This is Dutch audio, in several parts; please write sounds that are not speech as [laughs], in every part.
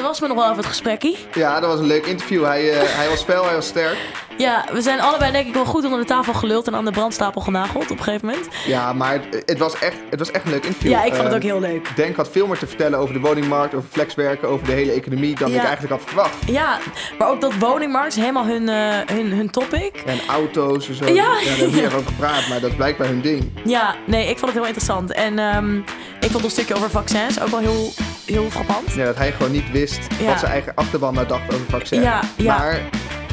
dat was me nog wel even het gesprekkie. Ja, dat was een leuk interview. Hij, uh, hij was fel, hij was sterk. Ja, we zijn allebei denk ik wel goed onder de tafel geluld en aan de brandstapel genageld op een gegeven moment. Ja, maar het, het was, echt, het was echt een leuk interview. Ja, ik vond het ook heel leuk. Denk had veel meer te vertellen over de woningmarkt, over flexwerken, over de hele economie dan ik eigenlijk had verwacht. Ja, maar ook dat woningmarkt is helemaal hun, uh, hun, hun topic. En auto's en zo. Ja, ja daar hebben we over gepraat, maar dat is blijkbaar hun ding. Ja, nee, ik vond het heel interessant. En um, ik vond een stukje over vaccins ook wel heel, heel frappant. Ja, dat hij gewoon niet wist wat zijn eigen achterban nou dacht over. Ja, ja. Maar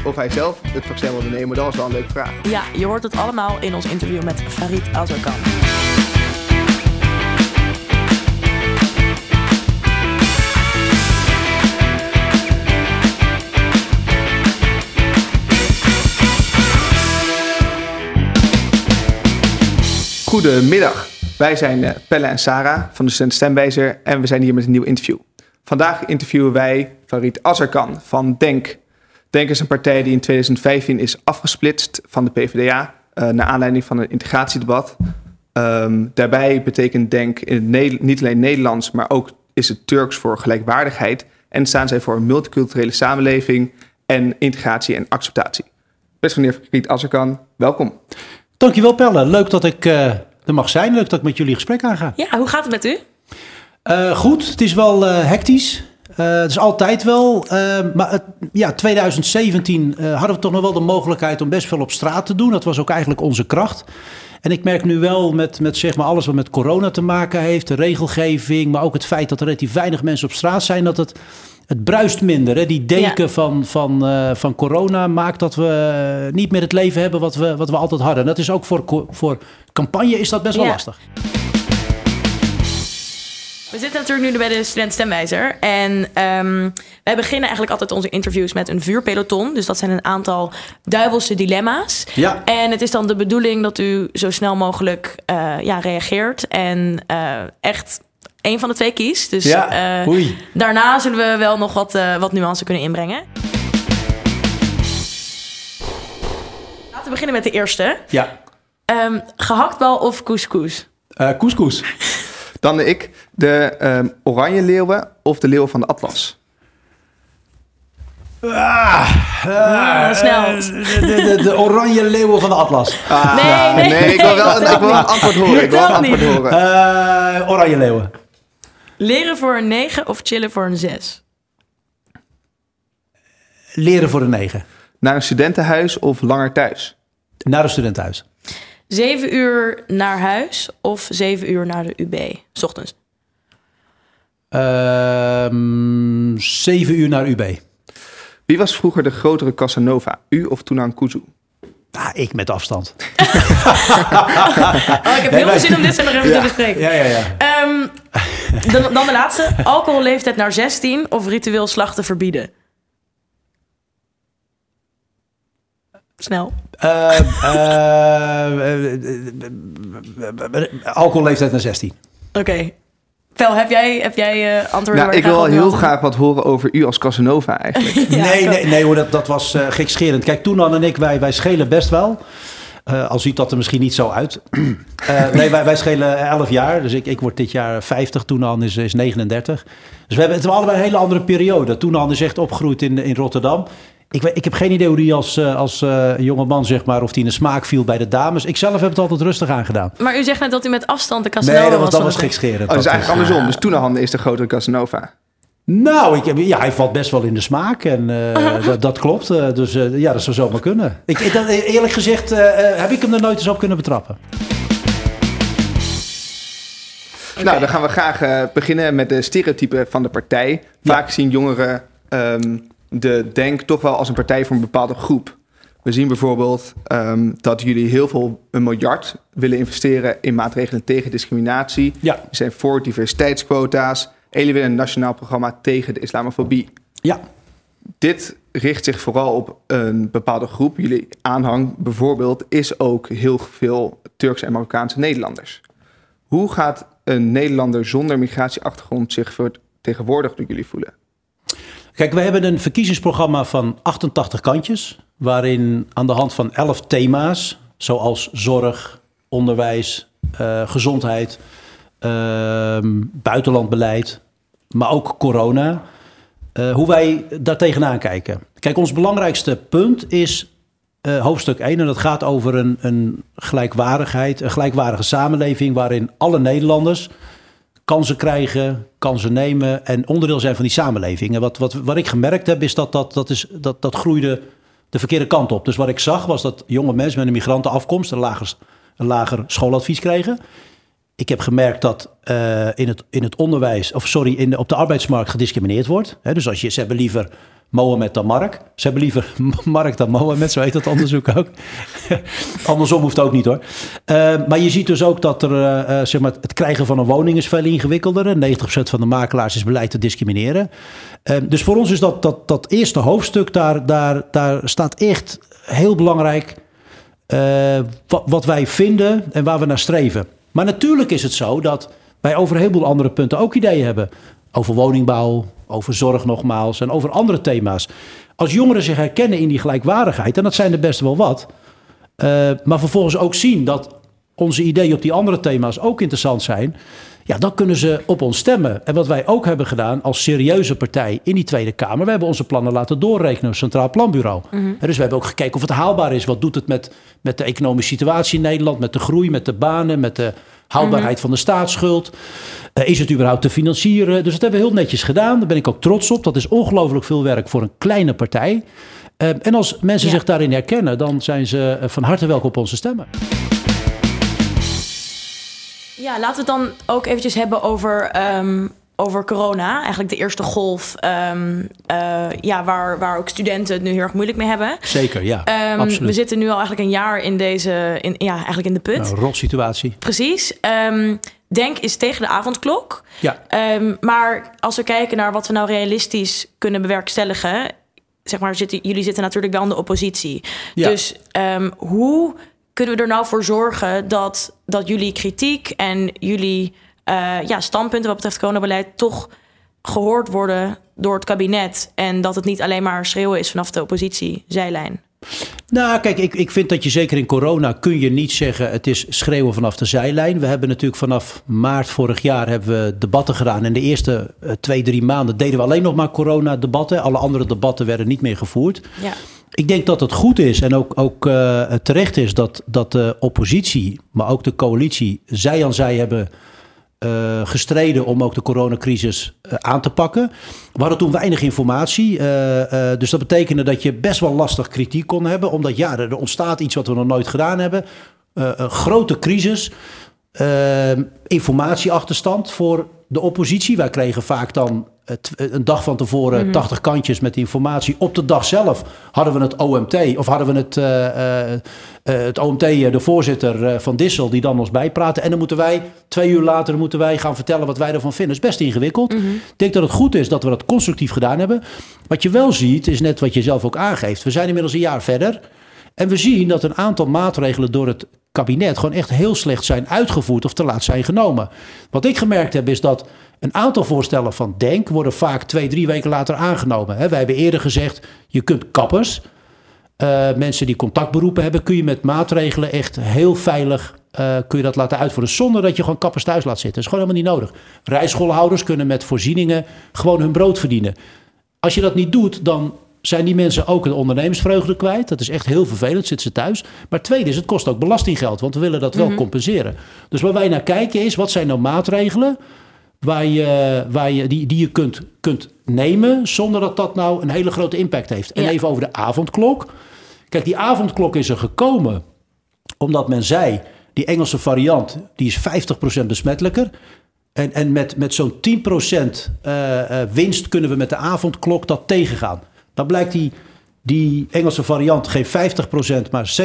of hij zelf het vaccin wilde nemen, dat was wel een leuke vraag. Ja, je hoort het allemaal in ons interview met Farid Azarkan. Goedemiddag. Wij zijn eh, Pelle en Sarah van de Student Stemwijzer en we zijn hier met een nieuw interview. Vandaag interviewen wij Farid Azarkan van DENK. DENK is een partij die in 2015 is afgesplitst van de PvdA uh, eh, naar aanleiding van een integratiedebat. Um, daarbij betekent DENK in het niet alleen Nederlands, maar ook is het Turks voor gelijkwaardigheid en staan zij voor een multiculturele samenleving en integratie en acceptatie. Beste meneer Farid Azarkan, welkom. Dankjewel Pelle, leuk dat ik uh, er mag zijn. Leuk dat ik met jullie gesprek aanga. Ja, hoe gaat het met u? Uh, goed, het is wel uh, hectisch. Uh, het is altijd wel. maar het, ja, 2017 hadden we toch nog wel de mogelijkheid om best veel op straat te doen. Dat was ook eigenlijk onze kracht. En ik merk nu wel met, met zeg maar alles wat met corona te maken heeft, de regelgeving, maar ook het feit dat er relatief weinig mensen op straat zijn, dat het, het bruist minder. Hè? Die deken van, van, van corona maakt dat we niet meer het leven hebben wat we, wat we altijd hadden. En dat is ook voor, voor campagne is dat best wel lastig. We zitten natuurlijk nu bij de student stemwijzer. En um, wij beginnen eigenlijk altijd onze interviews met een vuurpeloton. Dus dat zijn een aantal duivelse dilemma's. Ja. En het is dan de bedoeling dat u zo snel mogelijk uh, ja, reageert. En uh, echt één van de twee kiest. Dus ja. uh, daarna zullen we wel nog wat, wat nuance kunnen inbrengen. Laten we beginnen met de eerste. Ja. Um, gehaktbal of couscous? couscous. [laughs] Dan ik de um, oranje leeuwen of de leeuw van de atlas. Ah, ah, snel. De, de, de, oranje leeuwen van de atlas. Ah, nee, nee, nee, ik wil wel, ik wil een antwoord horen. Ik wil een antwoord horen. Uh, oranje leeuwen. Leren voor een 9 of chillen voor een 6? Leren voor een 9. Naar een studentenhuis of langer thuis? Naar een studentenhuis. Zeven uur naar huis of zeven uur naar de UB, s ochtends? Um, zeven uur naar UB. Wie was vroeger de grotere Casanova, u of Tunan Kuzu? Ah, ik met afstand. [laughs] oh, ik heb heel veel zin om dit zo nog even te bespreken. Ja, ja, ja. Um, dan, dan de laatste. Alcoholleeftijd naar 16 of ritueel slachten verbieden? Snel. Uh, uh, alcoholleeftijd naar 16. Oké. Okay. Vel, heb jij, heb jij uh, antwoorden? Nou, ik wil heel graag wat horen over u als Casanova eigenlijk. [laughs] ja, nee, nee, nee hoor, dat, dat was uh, gekscherend. Kijk, Toenan en ik, wij, wij schelen best wel. Uh, al ziet dat er misschien niet zo uit. [clears throat] nee, wij, wij schelen 11 jaar. Dus ik, ik word dit jaar 50. Toenan is, is 39. Dus we hebben het allebei een hele andere periode. Toenan is echt opgegroeid in, in Rotterdam. Ik, ik heb geen idee hoe die als, uh, als uh, jonge man, zeg maar, of die in de smaak viel bij de dames. Ik zelf heb het altijd rustig aangedaan. Maar u zegt net dat u met afstand de Casanova nee, dat was. dat was gekscherend. Oh, dat is eigenlijk andersom. Dus Toenehanden is de grotere Casanova. Nou, ik heb, ja, hij valt best wel in de smaak en uh, [laughs] dat, dat, klopt. Uh, dus uh, ja, dat zou zomaar kunnen. Ik, dat, eerlijk gezegd heb ik hem er nooit eens op kunnen betrappen. Okay. Nou, dan gaan we graag beginnen met de stereotypen van de partij. Vaak ja. zien jongeren um, de Denk toch wel als een partij voor een bepaalde groep. We zien bijvoorbeeld um, dat jullie heel veel, een miljard, willen investeren in maatregelen tegen discriminatie. Ja. We zijn voor diversiteitsquota's. Een nationaal programma tegen de islamofobie. Ja. Dit richt zich vooral op een bepaalde groep. Jullie aanhang bijvoorbeeld is ook heel veel Turkse en Marokkaanse Nederlanders. Hoe gaat een Nederlander zonder migratieachtergrond zich vertegenwoordigd door jullie voelen? Kijk, we hebben een verkiezingsprogramma van 88 kantjes, waarin aan de hand van 11 thema's, zoals zorg, onderwijs, uh, gezondheid, uh, buitenlandbeleid, maar ook corona, hoe wij daar tegenaan kijken. Kijk, ons belangrijkste punt is hoofdstuk 1. En dat gaat over een, een gelijkwaardigheid, een gelijkwaardige samenleving waarin alle Nederlanders kansen krijgen, kansen nemen en onderdeel zijn van die samenleving. En wat, wat, wat ik gemerkt heb, is dat dat, dat, is, dat dat groeide de verkeerde kant op. Dus wat ik zag, was dat jonge mensen met een migrantenafkomst een lager, een lager schooladvies kregen. Ik heb gemerkt dat uh, in, het, in het onderwijs, of sorry, in, op de arbeidsmarkt gediscrimineerd wordt. dus als je, ze hebben liever Mohammed dan Mark. Ze hebben liever [laughs] Mark dan Mohammed, zo heet dat onderzoek ook. [laughs] Andersom hoeft ook niet hoor. Uh, maar je ziet dus ook dat er, uh, zeg maar, het krijgen van een woning is veel ingewikkelder. 90% van de makelaars is beleid te discrimineren. Dus voor ons is dat, dat, dat eerste hoofdstuk, daar, daar, daar staat echt heel belangrijk wat, wat wij vinden en waar we naar streven. Maar natuurlijk is het zo dat wij over een heleboel andere punten ook ideeën hebben. Over woningbouw, over zorg nogmaals en over andere thema's. Als jongeren zich herkennen in die gelijkwaardigheid, en dat zijn er best wel wat, uh, maar vervolgens ook zien dat onze ideeën op die andere thema's ook interessant zijn, ja, dan kunnen ze op ons stemmen. En wat wij ook hebben gedaan als serieuze partij in die Tweede Kamer, we hebben onze plannen laten doorrekenen op Centraal Planbureau. Mm Dus we hebben ook gekeken of het haalbaar is. Wat doet het met, met de economische situatie in Nederland, met de groei, met de banen, met de houdbaarheid mhm. van de staatsschuld. Uh, is het überhaupt te financieren? Dus dat hebben we heel netjes gedaan. Daar ben ik ook trots op. Dat is ongelooflijk veel werk voor een kleine partij. Uh, en als mensen zich daarin herkennen, dan zijn ze eh, van harte welkom op onze stemmen. Ja, laten we het dan ook eventjes hebben over um, over corona. Eigenlijk de eerste golf, um, uh, ja, waar, waar ook studenten het nu heel erg moeilijk mee hebben. Zeker, ja. Um, absoluut. We zitten nu al eigenlijk een jaar in deze, in, ja, eigenlijk in de put. Een rot situatie. Precies. Denk is tegen de avondklok. Ja. maar als we kijken naar wat we nou realistisch kunnen bewerkstelligen, zeg maar, zitten, jullie zitten natuurlijk wel in de oppositie. Ja. Dus hoe kunnen we er nou voor zorgen dat, dat jullie kritiek en jullie uh, ja, standpunten wat betreft coronabeleid toch gehoord worden door het kabinet. En dat het niet alleen maar schreeuwen is vanaf de oppositie zijlijn. Nou, kijk, ik, ik vind dat je zeker in corona kun je niet zeggen het is schreeuwen vanaf de zijlijn. We hebben natuurlijk vanaf maart vorig jaar hebben we debatten gedaan. En de eerste uh, twee, drie maanden deden we alleen nog maar corona-debatten. Alle andere debatten werden niet meer gevoerd. Ja. Ik denk dat het goed is en ook, ook uh, terecht is dat, dat de oppositie, maar ook de coalitie, zij aan zij hebben uh, gestreden om ook de coronacrisis uh, aan te pakken. We hadden toen weinig informatie. Dus dat betekende dat je best wel lastig kritiek kon hebben. Omdat ja, er ontstaat iets wat we nog nooit gedaan hebben. een grote crisis. informatieachterstand voor de oppositie. Wij kregen vaak dan een dag van tevoren mm 80 kantjes met informatie. Op de dag zelf hadden we het OMT of hadden we het, uh, uh, het OMT, de voorzitter van Dissel, die dan ons bijpraten. En dan moeten wij twee uur later moeten wij gaan vertellen wat wij ervan vinden. Dat is best ingewikkeld. Mhm. Ik denk dat het goed is dat we dat constructief gedaan hebben. Wat je wel ziet, is net wat je zelf ook aangeeft. We zijn inmiddels een jaar verder. En we zien dat een aantal maatregelen door het kabinet gewoon echt heel slecht zijn uitgevoerd of te laat zijn genomen. Wat ik gemerkt heb is dat een aantal voorstellen van Denk worden vaak twee, drie weken later aangenomen. Wij hebben eerder gezegd, je kunt kappers, uh, mensen die contactberoepen hebben, kun je met maatregelen echt heel veilig uh, kun je dat laten uitvoeren. Zonder dat je gewoon kappers thuis laat zitten. Dat is gewoon helemaal niet nodig. Rijschoolhouders kunnen met voorzieningen gewoon hun brood verdienen. Als je dat niet doet, dan zijn die mensen ook een ondernemersvreugde kwijt. Dat is echt heel vervelend, zitten ze thuis. Maar tweede is, het kost ook belastinggeld, want we willen dat wel mhm. compenseren. Dus waar wij naar kijken is, wat zijn nou maatregelen waar je, waar je, die, die je kunt, kunt nemen zonder dat dat nou een hele grote impact heeft. En even over de avondklok. Kijk, die avondklok is er gekomen omdat men zei, die Engelse variant, die is 50% besmettelijker. En, en met, met zo'n 10% uh, uh, winst kunnen we met de avondklok dat tegengaan. Dan blijkt die, die Engelse variant geen 50%, maar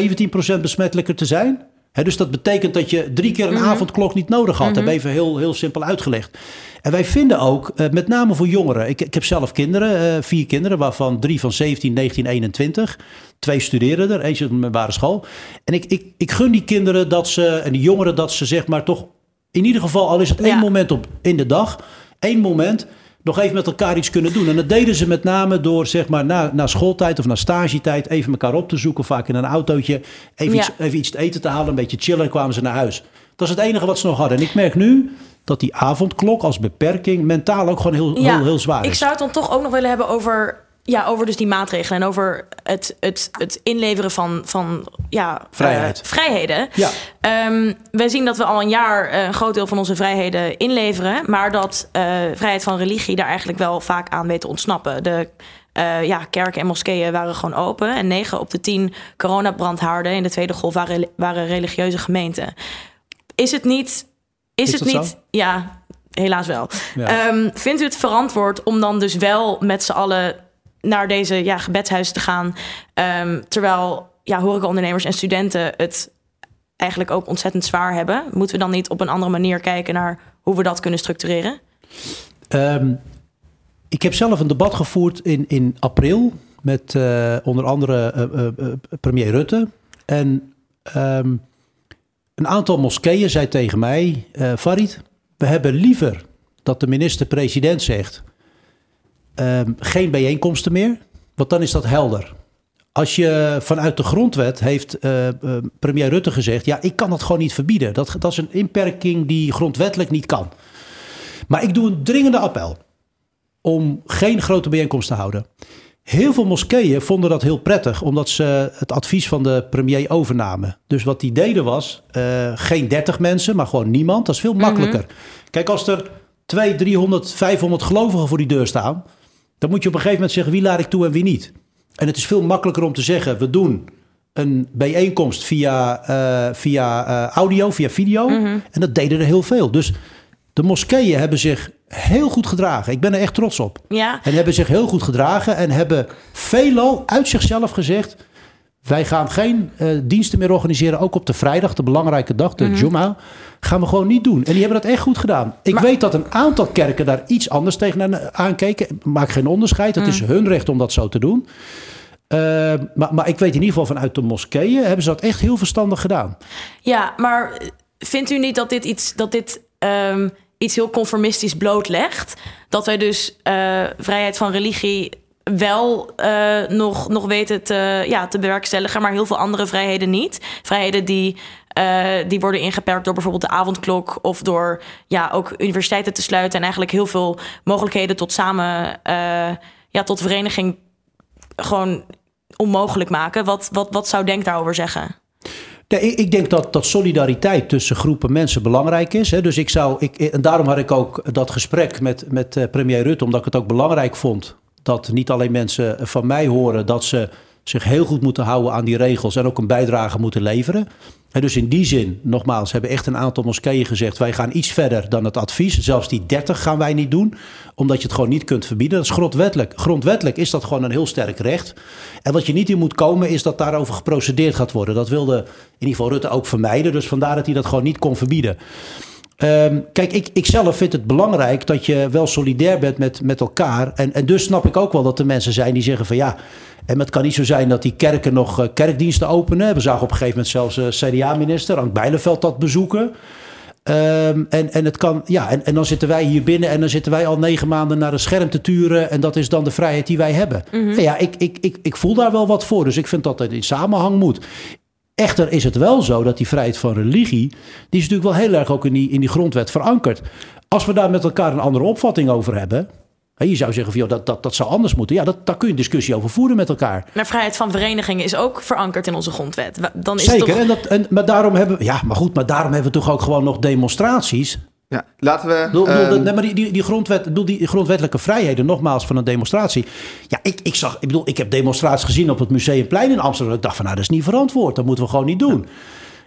17% besmettelijker te zijn. dus dat betekent dat je drie keer een mhm. avondklok niet nodig had. Mm -hmm. Dat even heel, heel simpel uitgelegd. En wij vinden ook, uh, met name voor jongeren. Ik, ik heb zelf kinderen, uh, vier kinderen, waarvan drie van 17, 19, 21. Twee studeren er, eentje op een middelbare school. En ik, ik, ik gun die kinderen dat ze, en die jongeren dat ze zeg maar toch, in ieder geval al is het één moment op in de dag, één moment nog even met elkaar iets kunnen doen. En dat deden ze met name door, zeg maar, na, na schooltijd of na stagetijd even elkaar op te zoeken. Vaak in een autootje. Even, iets, even iets te eten te halen, een beetje chillen. kwamen ze naar huis. Dat is het enige wat ze nog hadden. En ik merk nu, dat die avondklok als beperking mentaal ook gewoon heel, heel, heel zwaar is. Ik zou het dan toch ook nog willen hebben over ja, over dus die maatregelen en over het, het, het inleveren van, van ja, Vrijheid. Uh, vrijheden. Ja. Um, wij zien dat we al een jaar uh, een groot deel van onze vrijheden inleveren, maar dat uh, vrijheid van religie daar eigenlijk wel vaak aan weet te ontsnappen. De ja, kerken en moskeeën waren gewoon open en 9 op de 10 coronabrandhaarden in de tweede golf waren, waren religieuze gemeenten. Is het niet. Is, Is het niet. Zo? Ja, helaas wel. Ja. Um, vindt u het verantwoord om dan dus wel met z'n allen naar deze ja, gebedshuizen te gaan. Um, terwijl ja, horecaondernemers en studenten het eigenlijk ook ontzettend zwaar hebben. Moeten we dan niet op een andere manier kijken naar hoe we dat kunnen structureren? Um, ik heb zelf een debat gevoerd in, in april met uh, onder andere uh, uh, premier Rutte. En um, een aantal moskeeën zei tegen mij, Farid, we hebben liever dat de minister-president zegt... Um, geen bijeenkomsten meer, want dan is dat helder. Als je vanuit de grondwet heeft uh, uh, premier Rutte gezegd: ja, ik kan dat gewoon niet verbieden. Dat, dat is een inperking die grondwettelijk niet kan. Maar ik doe een dringende appel om geen grote bijeenkomsten te houden. Heel veel moskeeën vonden dat heel prettig, omdat ze het advies van de premier overnamen. Dus wat die deden was: uh, geen 30 mensen, maar gewoon niemand. Dat is veel makkelijker. Mm -hmm. Kijk, als er 200, 300, 500 gelovigen voor die deur staan dan moet je op een gegeven moment zeggen wie laat ik toe en wie niet. En het is veel makkelijker om te zeggen: we doen een bijeenkomst via, uh, via uh, audio, via video. Mm -hmm. En dat deden er heel veel. Dus de moskeeën hebben zich heel goed gedragen. Ik ben er echt trots op. Ja. En hebben zich heel goed gedragen en hebben veelal uit zichzelf gezegd: wij gaan geen uh, diensten meer organiseren, ook op de vrijdag, de belangrijke dag, de mm -hmm. Juma. Gaan we gewoon niet doen. En die hebben dat echt goed gedaan. Ik maar, weet dat een aantal kerken daar iets anders tegen aankeken. Maak geen onderscheid. Het mm. is hun recht om dat zo te doen. Uh, maar, maar ik weet in ieder geval vanuit de moskeeën hebben ze dat echt heel verstandig gedaan. Ja, maar vindt u niet dat dit iets, dat dit, um, iets heel conformistisch blootlegt? Dat wij dus uh, vrijheid van religie wel uh, nog, nog weten te, ja, te bewerkstelligen, maar heel veel andere vrijheden niet. Vrijheden die, uh, die worden ingeperkt door bijvoorbeeld de avondklok of door ja, ook universiteiten te sluiten en eigenlijk heel veel mogelijkheden tot samen, uh, ja, tot vereniging gewoon onmogelijk maken. Wat, wat, wat zou Denk daarover zeggen? Ik, denk dat, dat solidariteit tussen groepen mensen belangrijk is. Dus ik zou, ik, en daarom had ik ook dat gesprek met, met premier Rutte, omdat ik het ook belangrijk vond dat niet alleen mensen van mij horen dat ze zich heel goed moeten houden aan die regels en ook een bijdrage moeten leveren. En dus in die zin, nogmaals, hebben echt een aantal moskeeën gezegd: wij gaan iets verder dan het advies. Zelfs die 30 gaan wij niet doen, omdat je het gewoon niet kunt verbieden. Dat is grondwettelijk. Grondwettelijk is dat gewoon een heel sterk recht. En wat je niet in moet komen, is dat daarover geprocedeerd gaat worden. Dat wilde in ieder geval Rutte ook vermijden. Dus vandaar dat hij dat gewoon niet kon verbieden. Um, kijk, ik, ik zelf vind het belangrijk dat je wel solidair bent met, met elkaar. En, en dus snap ik ook wel dat er mensen zijn die zeggen van ja. En het kan niet zo zijn dat die kerken nog uh, kerkdiensten openen. We zagen op een gegeven moment zelfs uh, CDA-minister Ank Bijleveld dat bezoeken. Um, en, en, het kan, ja, en, en dan zitten wij hier binnen en dan zitten wij al negen maanden naar een scherm te turen. En dat is dan de vrijheid die wij hebben. Mm -hmm. Ja, ik, ik, ik, ik voel daar wel wat voor. Dus ik vind dat het in samenhang moet. Echter is het wel zo dat die vrijheid van religie, die is natuurlijk wel heel erg ook in die, in die grondwet verankerd. Als we daar met elkaar een andere opvatting over hebben, je zou zeggen van joh, dat, dat, dat zou anders moeten. Ja, dat, daar kun je een discussie over voeren met elkaar. Maar vrijheid van vereniging is ook verankerd in onze grondwet. Dan is Zeker, het toch... en dat, en, maar daarom hebben ja, maar goed, maar daarom hebben we toch ook gewoon nog demonstraties. Ja, laten we. Bedoel, bedoel, uh, nee, maar die, die, die, grondwet, bedoel, die grondwettelijke vrijheden, nogmaals, van een demonstratie. Ja, ik, ik zag, ik bedoel, ik heb demonstraties gezien op het Museumplein in Amsterdam. Ik dacht van, nou, dat is niet verantwoord. Dat moeten we gewoon niet doen. Ja.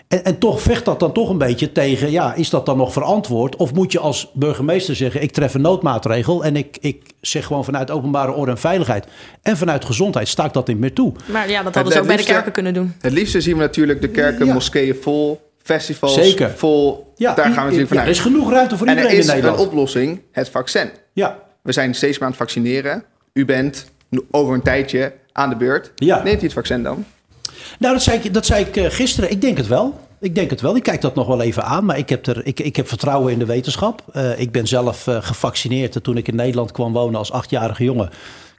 En, en toch vecht dat dan toch een beetje tegen, ja, is dat dan nog verantwoord? Of moet je als burgemeester zeggen, ik tref een noodmaatregel en ik, ik zeg gewoon vanuit openbare orde en veiligheid en vanuit gezondheid sta ik dat niet meer toe. Maar ja, dat hadden ze ook bij de kerken kunnen doen. Het liefste zien we natuurlijk de kerken, ja. moskeeën vol festivals Zeker. vol. Ja, daar gaan we natuurlijk vanuit. Ja, er is genoeg ruimte voor en iedereen er is in Nederland. een oplossing, het vaccin. Ja. We zijn steeds meer aan het vaccineren. U bent over een tijdje aan de beurt. Ja. Neemt u het vaccin dan? Nou, dat zei ik, dat zei ik uh, gisteren. Ik denk het wel. Ik denk het wel. Ik kijk dat nog wel even aan. Maar ik heb, er, ik, ik heb vertrouwen in de wetenschap. Uh, ik ben zelf uh, gevaccineerd. En toen ik in Nederland kwam wonen als achtjarige jongen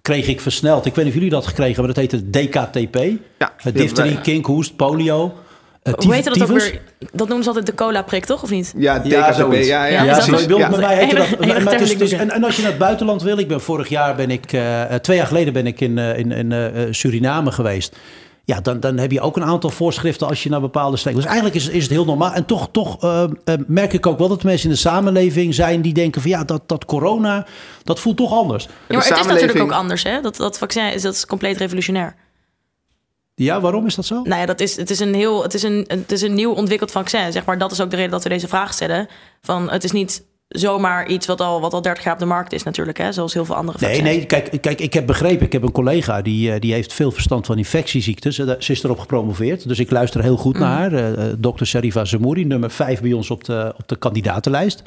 kreeg ik versneld. Ik weet niet of jullie dat gekregen hebben. Dat heette DKTP. Ja, Difterie, kinkhoest, polio. Hoe heet dat ook weer? Dat noemen ze altijd de cola-prik, toch? Of niet? Ja, ja, zo, ja, ja, ja, en, en, als je naar het buitenland wil, ik ben vorig jaar ben ik, uh, twee jaar geleden ben ik in, uh, in, in uh, Suriname geweest. Ja, dan, dan heb je ook een aantal voorschriften als je naar bepaalde steden. Dus eigenlijk is, is het heel normaal. En toch, toch uh, merk ik ook wel dat mensen in de samenleving zijn die denken van ja, dat, dat corona, dat voelt toch anders. Ja, maar het is natuurlijk ook anders, hè? Dat, dat vaccin is, dat is compleet revolutionair. Ja, waarom is dat zo? Nou ja, dat is, het, is een heel, het, is een, het is een nieuw ontwikkeld vaccin. Zeg maar. Dat is ook de reden dat we deze vraag stellen. Van, het is niet zomaar iets wat al, wat al 30 jaar op de markt is natuurlijk. Hè? Zoals heel veel andere vaccins. Nee, nee kijk, kijk, ik heb begrepen. Ik heb een collega die, eh, die heeft veel verstand van infectieziektes. Ze is erop gepromoveerd. Dus ik luister heel goed naar haar. Uh, dokter Sharifa Zamouri, nummer 5 bij ons op de, op de kandidatenlijst.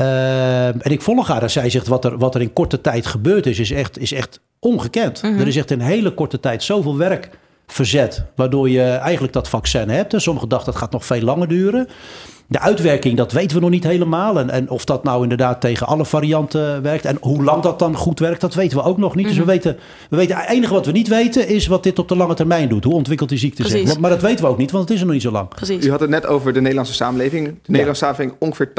Uh, en ik volg haar en zij zegt wat er, wat er in korte tijd gebeurd is, is echt, is echt ongekend. Mm -hmm. Er is echt in hele korte tijd zoveel werk verzet. Waardoor je eigenlijk dat vaccin hebt. En sommigen dachten dat gaat nog veel langer duren. De uitwerking, dat weten we nog niet helemaal. En, en of dat nou inderdaad tegen alle varianten werkt. En hoe lang dat dan goed werkt, dat weten we ook nog niet. Dus we mhm. weten, we weten, het enige wat we niet weten is wat dit op de lange termijn doet. Hoe ontwikkelt die ziekte zich? Maar dat weten we ook niet, want het is er nog niet zo lang. Precies. U had het net over de Nederlandse samenleving. De Nederlandse samenleving, ongeveer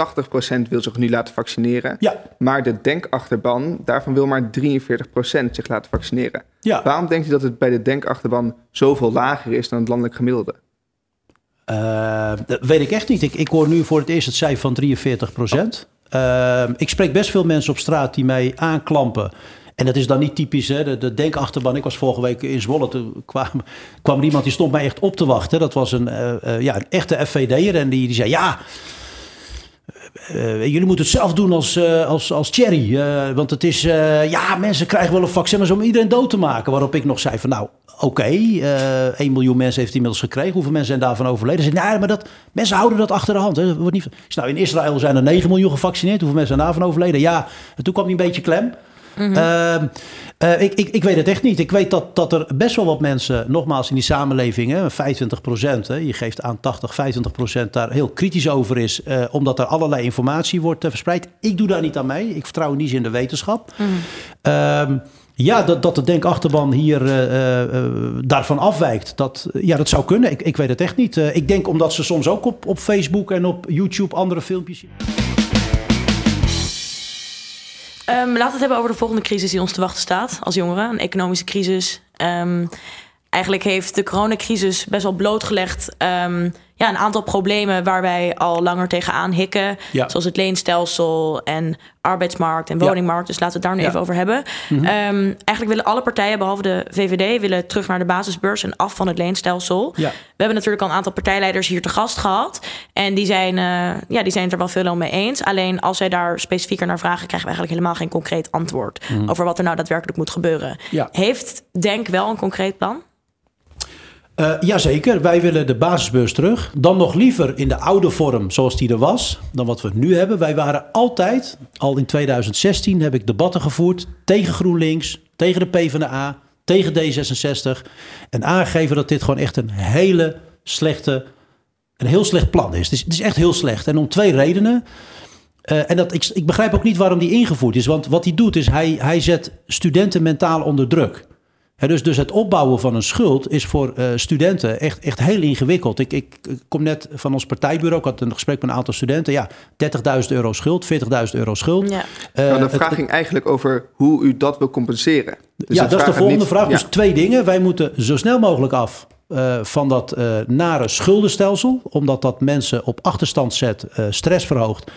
80% wil zich nu laten vaccineren. Ja. Maar de denkachterban, daarvan wil maar 43% zich laten vaccineren. Ja. Waarom denkt u dat het bij de denkachterban zoveel lager is dan het landelijk gemiddelde? Uh, dat weet ik echt niet. Ik, ik hoor nu voor het eerst het cijfer van 43 procent. Uh, ik spreek best veel mensen op straat die mij aanklampen. En dat is dan niet typisch, hè? De, de denkachterban. Ik was vorige week in Zwolle. Toen kwam, kwam er iemand die stond mij echt op te wachten. Dat was een, uh, ja, een echte FVD'er. En die, die zei, ja... Uh, jullie moeten het zelf doen als, uh, als, als Thierry. Uh, want het is, ja, mensen krijgen wel een vaccin maar om iedereen dood te maken. Waarop ik nog zei van, nou, oké, okay, 1 miljoen mensen heeft inmiddels gekregen. Hoeveel mensen zijn daarvan overleden? Ze nee, maar dat, mensen houden dat achter de hand. Hè. Wordt niet... nou, in Israël zijn er 9 miljoen gevaccineerd. Hoeveel mensen zijn daarvan overleden? Ja, en toen kwam hij een beetje klem. Mm -hmm. uh, ik, ik, ik, weet het echt niet. Ik weet dat, dat er best wel wat mensen, nogmaals in die samenleving, hè, 25 procent, je geeft aan 80, 25 procent, daar heel kritisch over is, uh, omdat er allerlei informatie wordt verspreid. Ik doe daar niet aan mee. Ik vertrouw niet in de wetenschap. Mm -hmm. ja, dat, dat de denkachterban hier daarvan afwijkt, dat, ja, dat zou kunnen. Ik, ik weet het echt niet. ik denk omdat ze soms ook op, op Facebook en op YouTube andere filmpjes zien. Um, laten we het hebben over de volgende crisis die ons te wachten staat als jongeren. Een economische crisis. Um, eigenlijk heeft de coronacrisis best wel blootgelegd um, ja, een aantal problemen waar wij al langer tegenaan hikken. Ja. Zoals het leenstelsel en arbeidsmarkt en woningmarkt. Dus laten we het daar nu ja. even over hebben. Mm -hmm. um, eigenlijk willen alle partijen, behalve de VVD, willen terug naar de basisbeurs en af van het leenstelsel. We hebben natuurlijk al een aantal partijleiders hier te gast gehad. En die zijn, uh, ja, die zijn het er wel veel mee eens. Alleen als zij daar specifieker naar vragen, krijgen we eigenlijk helemaal geen concreet antwoord mm -hmm. over wat er nou daadwerkelijk moet gebeuren. Heeft Denk wel een concreet plan? Uh, jazeker, wij willen de basisbeurs terug. Dan nog liever in de oude vorm zoals die er was, dan wat we nu hebben. Wij waren altijd, al in 2016 heb ik debatten gevoerd tegen GroenLinks, tegen de PvdA, tegen D66. En aangegeven dat dit gewoon echt een hele slechte, een heel slecht plan is. Het is, het is echt heel slecht. En om twee redenen. Uh, en dat, ik, ik begrijp ook niet waarom die ingevoerd is. Want wat hij doet is, hij, hij zet studenten mentaal onder druk. He, dus, dus het opbouwen van een schuld is voor uh, studenten echt, echt heel ingewikkeld. Ik, ik, kom net van ons partijbureau, ik had een gesprek met een aantal studenten. Ja, 30.000 euro schuld, 40.000 euro schuld. Ja. Uh, nou, de vraag het, ging eigenlijk over hoe u dat wil compenseren. Dus ja, dat is de volgende niet, vraag. Ja. Dus twee dingen. Wij moeten zo snel mogelijk af uh, van dat uh, nare schuldenstelsel. Omdat dat mensen op achterstand zet, uh, stress verhoogt.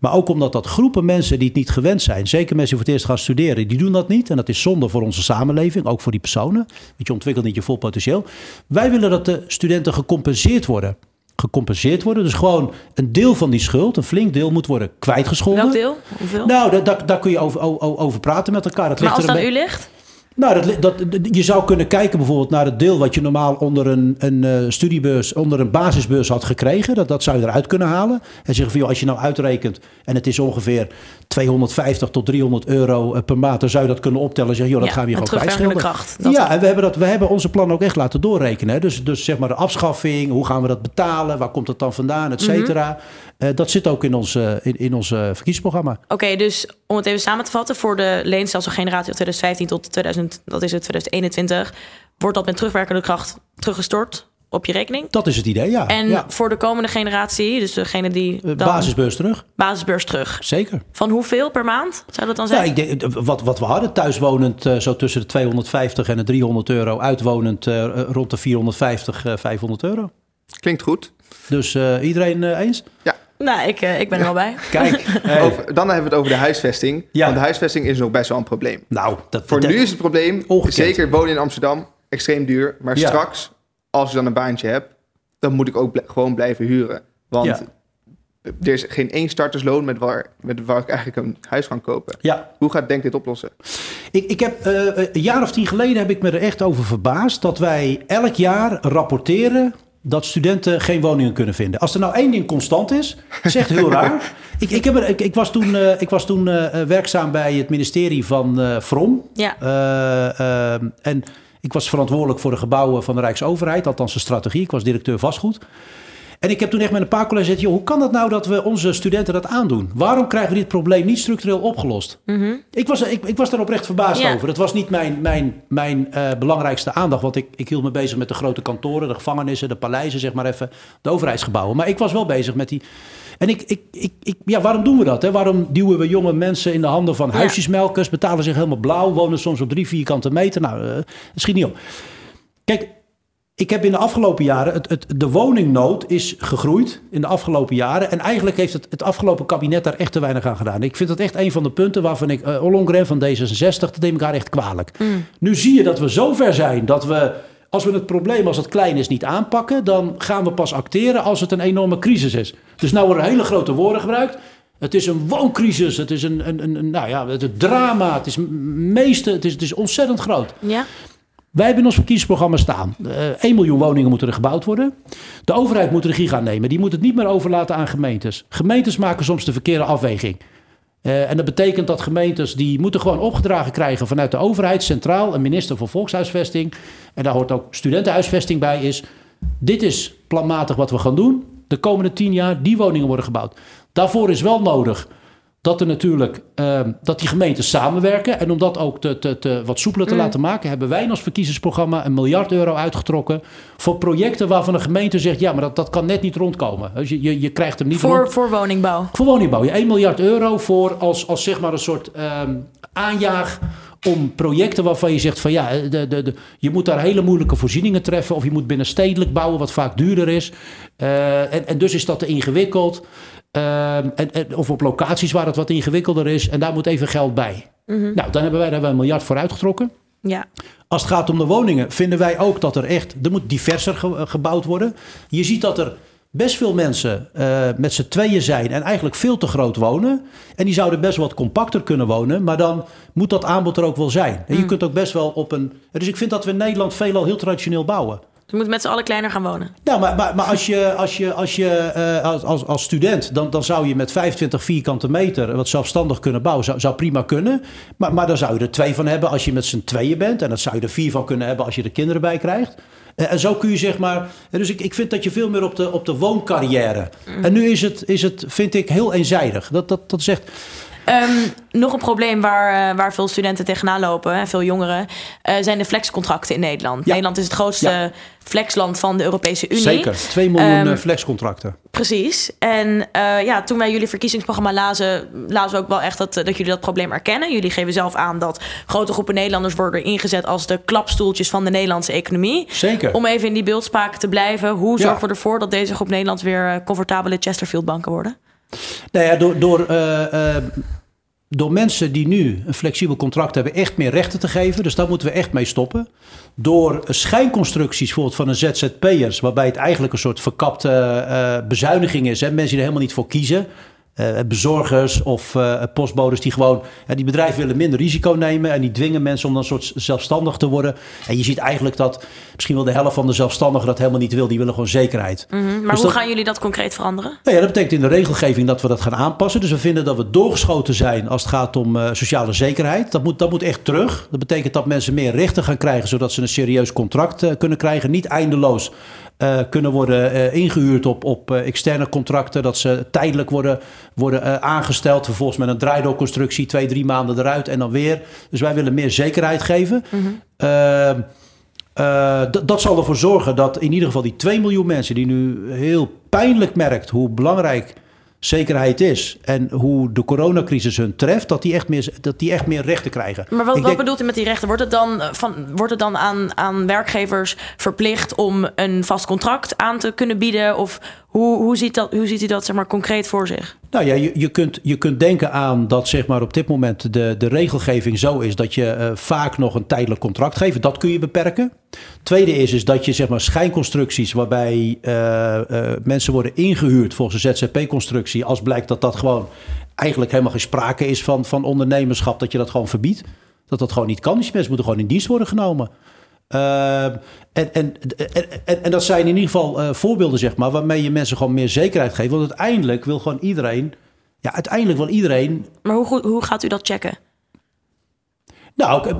Maar ook omdat dat groepen mensen die het niet gewend zijn, zeker mensen die voor het eerst gaan studeren, die doen dat niet. En dat is zonde voor onze samenleving, ook voor die personen. Want je ontwikkelt niet je vol potentieel. Wij willen dat de studenten gecompenseerd worden. Gecompenseerd worden. Dus gewoon een deel van die schuld, een flink deel, moet worden kwijtgescholden. Welk deel? Hoeveel? Nou, daar, daar, kun je over, over, over praten met elkaar. Dat maar ligt als dat u ligt? Nou, dat, dat, je zou kunnen kijken bijvoorbeeld naar het deel wat je normaal onder een, een uh, studiebeurs, onder een basisbeurs had gekregen. Dat, dat zou je eruit kunnen halen. En zeggen van, joh, als je nou uitrekent en het is ongeveer 250 tot 300 euro per maand, dan zou je dat kunnen optellen en zeggen, joh, dat ja, gaan we hier gewoon kwijtschelden. kracht. Ja, en we hebben, dat, we hebben onze plan ook echt laten doorrekenen. Hè. Dus, dus zeg maar de afschaffing, hoe gaan we dat betalen, waar komt het dan vandaan, et cetera. Mm -hmm. Uh, dat zit ook in ons, uh, in, in ons uh, verkiezingsprogramma. Oké, okay, dus om het even samen te vatten, voor de leenstelselgeneratie van 2015 tot 2000, dat is het 2021, wordt dat met terugwerkende kracht teruggestort op je rekening. Dat is het idee, ja. En voor de komende generatie, dus degene die. Dan, basisbeurs terug. Basisbeurs terug. Zeker. Van hoeveel per maand zou dat dan zijn? Ja, ik denk, wat, wat we hadden, thuiswonend uh, zo tussen de 250 en de 300 euro, uitwonend uh, rond de 450, uh, 500 euro. Klinkt goed. Dus iedereen eens? Ja. Nou, ik, ik ben er wel bij. [laughs] Kijk, [laughs] hey. over, dan hebben we het over de huisvesting. Ja. Want de huisvesting is nog best wel een probleem. Nou, dat, Voor dat, nu is het probleem, ongekend. zeker wonen in Amsterdam, extreem duur. Maar ja. straks, als je dan een baantje hebt, dan moet ik ook bl gewoon blijven huren. Want ja. er is geen één startersloon met waar, met waar ik eigenlijk een huis kan kopen. Ja. Hoe gaat Denk dit oplossen? Ik, ik heb, uh, een jaar of tien geleden heb ik me er echt over verbaasd... dat wij elk jaar rapporteren dat studenten geen woningen kunnen vinden. Als er nou één ding constant is, is echt heel raar. [laughs] Ik, ik, heb er, ik, ik was toen, uh, ik was toen uh, werkzaam bij het ministerie van uh, From. Ja. en ik was verantwoordelijk voor de gebouwen van de Rijksoverheid, althans de strategie. Ik was directeur vastgoed. En ik heb toen echt met een paar collega's gezegd... Joh, hoe kan het nou dat we onze studenten dat aandoen? Waarom krijgen we dit probleem niet structureel opgelost? Mm -hmm. ik, was, ik, ik was daar oprecht verbaasd ja. over. Dat was niet mijn, mijn, mijn uh, belangrijkste aandacht. Want ik, ik hield me bezig met de grote kantoren, de gevangenissen, de paleizen, zeg maar even. De overheidsgebouwen. Maar ik was wel bezig met die... En ik, ik, ik, ik, ja, waarom doen we dat? Hè? Waarom duwen we jonge mensen in de handen van huisjesmelkers, betalen zich helemaal blauw, wonen soms op drie vierkante meter? Nou, uh, dat schiet niet op. Kijk, ik heb in de afgelopen jaren, het, het, de woningnood is gegroeid in de afgelopen jaren. En eigenlijk heeft het, het afgelopen kabinet daar echt te weinig aan gedaan. Ik vind dat echt een van de punten waarvan ik, uh, Ollongren van D66, dat neem ik haar echt kwalijk. Mm. Nu zie je dat we zover zijn dat we, als we het probleem als het klein is niet aanpakken, dan gaan we pas acteren als het een enorme crisis is. Dus nou worden hele grote woorden gebruikt. Het is een wooncrisis, het is een, een, een nou ja, het, het drama, het is meeste, het is, het is ontzettend groot. Ja. Wij hebben in ons verkiezingsprogramma staan. Uh, 1 miljoen woningen moeten er gebouwd worden. De overheid moet regie gaan nemen. Die moet het niet meer overlaten aan gemeentes. Gemeentes maken soms de verkeerde afweging. Uh, en dat betekent dat gemeentes die moeten gewoon opgedragen krijgen vanuit de overheid, centraal, een minister voor volkshuisvesting. En daar hoort ook studentenhuisvesting bij. Is dit is planmatig wat we gaan doen. De komende tien jaar die woningen worden gebouwd. Daarvoor is wel nodig dat er natuurlijk uh, dat die gemeenten samenwerken. En om dat ook te, te, te wat soepeler te mm. laten maken, hebben wij in ons verkiezingsprogramma een miljard euro uitgetrokken. Voor projecten waarvan de gemeente zegt: ja, maar dat, dat kan net niet rondkomen. Dus je, je, je krijgt hem niet voor, rond. voor woningbouw. Voor woningbouw. Ja, 1 miljard euro voor als, als zeg maar een soort um, aanjaag om projecten waarvan je zegt van ja, de, de, de, je moet daar hele moeilijke voorzieningen treffen. Of je moet binnenstedelijk bouwen, wat vaak duurder is. Uh, en, en dus is dat te ingewikkeld. Uh, en, en, of op locaties waar het wat ingewikkelder is. En daar moet even geld bij. Mm -hmm. Nou, dan hebben wij daar een miljard voor uitgetrokken. Ja. Als het gaat om de woningen, vinden wij ook dat er echt... Er moet diverser ge gebouwd worden. Je ziet dat er best veel mensen uh, met z'n tweeën zijn... en eigenlijk veel te groot wonen. En die zouden best wat compacter kunnen wonen. Maar dan moet dat aanbod er ook wel zijn. En je Mm. kunt ook best wel op een... Dus ik vind dat we in Nederland veelal heel traditioneel bouwen. Je moet met z'n allen kleiner gaan wonen. Nou, maar, maar, maar als je, als, je, als, je uh, als, als, als student, dan, dan zou je met 25 vierkante meter wat zelfstandig kunnen bouwen. Zou, zou prima kunnen. Maar, maar dan zou je er twee van hebben als je met z'n tweeën bent. En dat zou je er vier van kunnen hebben als je er kinderen bij krijgt. Uh, en zo kun je zeg maar. Dus ik, ik vind dat je veel meer op de, op de wooncarrière. Mm. En nu is het, is het, vind ik, heel eenzijdig. Dat, dat, dat zegt. Um, nog een probleem waar, uh, waar veel studenten tegenaan lopen, en veel jongeren, uh, zijn de flexcontracten in Nederland. Ja. Nederland is het grootste ja. flexland van de Europese Unie. Zeker, 2 miljoen um, flexcontracten. Precies. En uh, ja, toen wij jullie verkiezingsprogramma lazen, lazen we ook wel echt dat, dat jullie dat probleem erkennen. Jullie geven zelf aan dat grote groepen Nederlanders worden ingezet als de klapstoeltjes van de Nederlandse economie. Zeker. Om even in die beeldspraak te blijven, hoe ja. zorgen we ervoor dat deze groep Nederlands weer comfortabele Chesterfield-banken worden? Nou ja, door, door uh, uh, door mensen die nu een flexibel contract hebben echt meer rechten te geven. Dus daar moeten we echt mee stoppen. Door schijnconstructies bijvoorbeeld van een ZZP'ers... waarbij het eigenlijk een soort verkapte uh, bezuiniging is. Hè? Mensen die er helemaal niet voor kiezen. Uh, bezorgers of uh, postbodes die gewoon... Die bedrijven willen minder risico nemen... en die dwingen mensen om dan soort zelfstandig te worden. En je ziet eigenlijk dat misschien wel de helft van de zelfstandigen... dat helemaal niet wil. Die willen gewoon zekerheid. Mm -hmm. Maar dus hoe dat, gaan jullie dat concreet veranderen? Nou ja, dat betekent in de regelgeving dat we dat gaan aanpassen. Dus we vinden dat we doorgeschoten zijn als het gaat om uh, sociale zekerheid. Dat moet, dat moet echt terug. Dat betekent dat mensen meer rechten gaan krijgen... zodat ze een serieus contract kunnen krijgen. Niet eindeloos uh, kunnen worden uh, ingehuurd op, op uh, externe contracten. Dat ze tijdelijk worden, worden aangesteld. Vervolgens met een draaidoorconstructie twee, drie maanden eruit en dan weer. Dus wij willen meer zekerheid geven. Mm -hmm. Uh, dat zal ervoor zorgen dat in ieder geval die 2 miljoen mensen die nu heel pijnlijk merkt hoe belangrijk zekerheid is en hoe de coronacrisis hun treft, dat die echt meer, dat die echt meer rechten krijgen. Maar wat, wat bedoelt u met die rechten? Wordt het dan, van, wordt het dan aan, aan werkgevers verplicht om een vast contract aan te kunnen bieden? Of hoe, hoe, ziet, dat, hoe ziet u dat zeg maar, concreet voor zich? Nou ja, je, je, kunt, je kunt denken aan dat zeg maar, op dit moment de, de regelgeving zo is dat je uh, vaak nog een tijdelijk contract geeft. Dat kun je beperken. Tweede is, is dat je zeg maar, schijnconstructies waarbij uh, uh, mensen worden ingehuurd volgens een ZZP-constructie. Als blijkt dat dat gewoon eigenlijk helemaal geen sprake is van, van ondernemerschap, dat je dat gewoon verbiedt. Dat dat gewoon niet kan. Dus mensen moeten gewoon in dienst worden genomen. Uh, en, en, en, en, dat zijn in ieder geval uh, voorbeelden, zeg maar, waarmee je mensen gewoon meer zekerheid geeft. Want uiteindelijk wil gewoon iedereen. Ja, uiteindelijk wil iedereen. Maar hoe, hoe gaat u dat checken? Nou,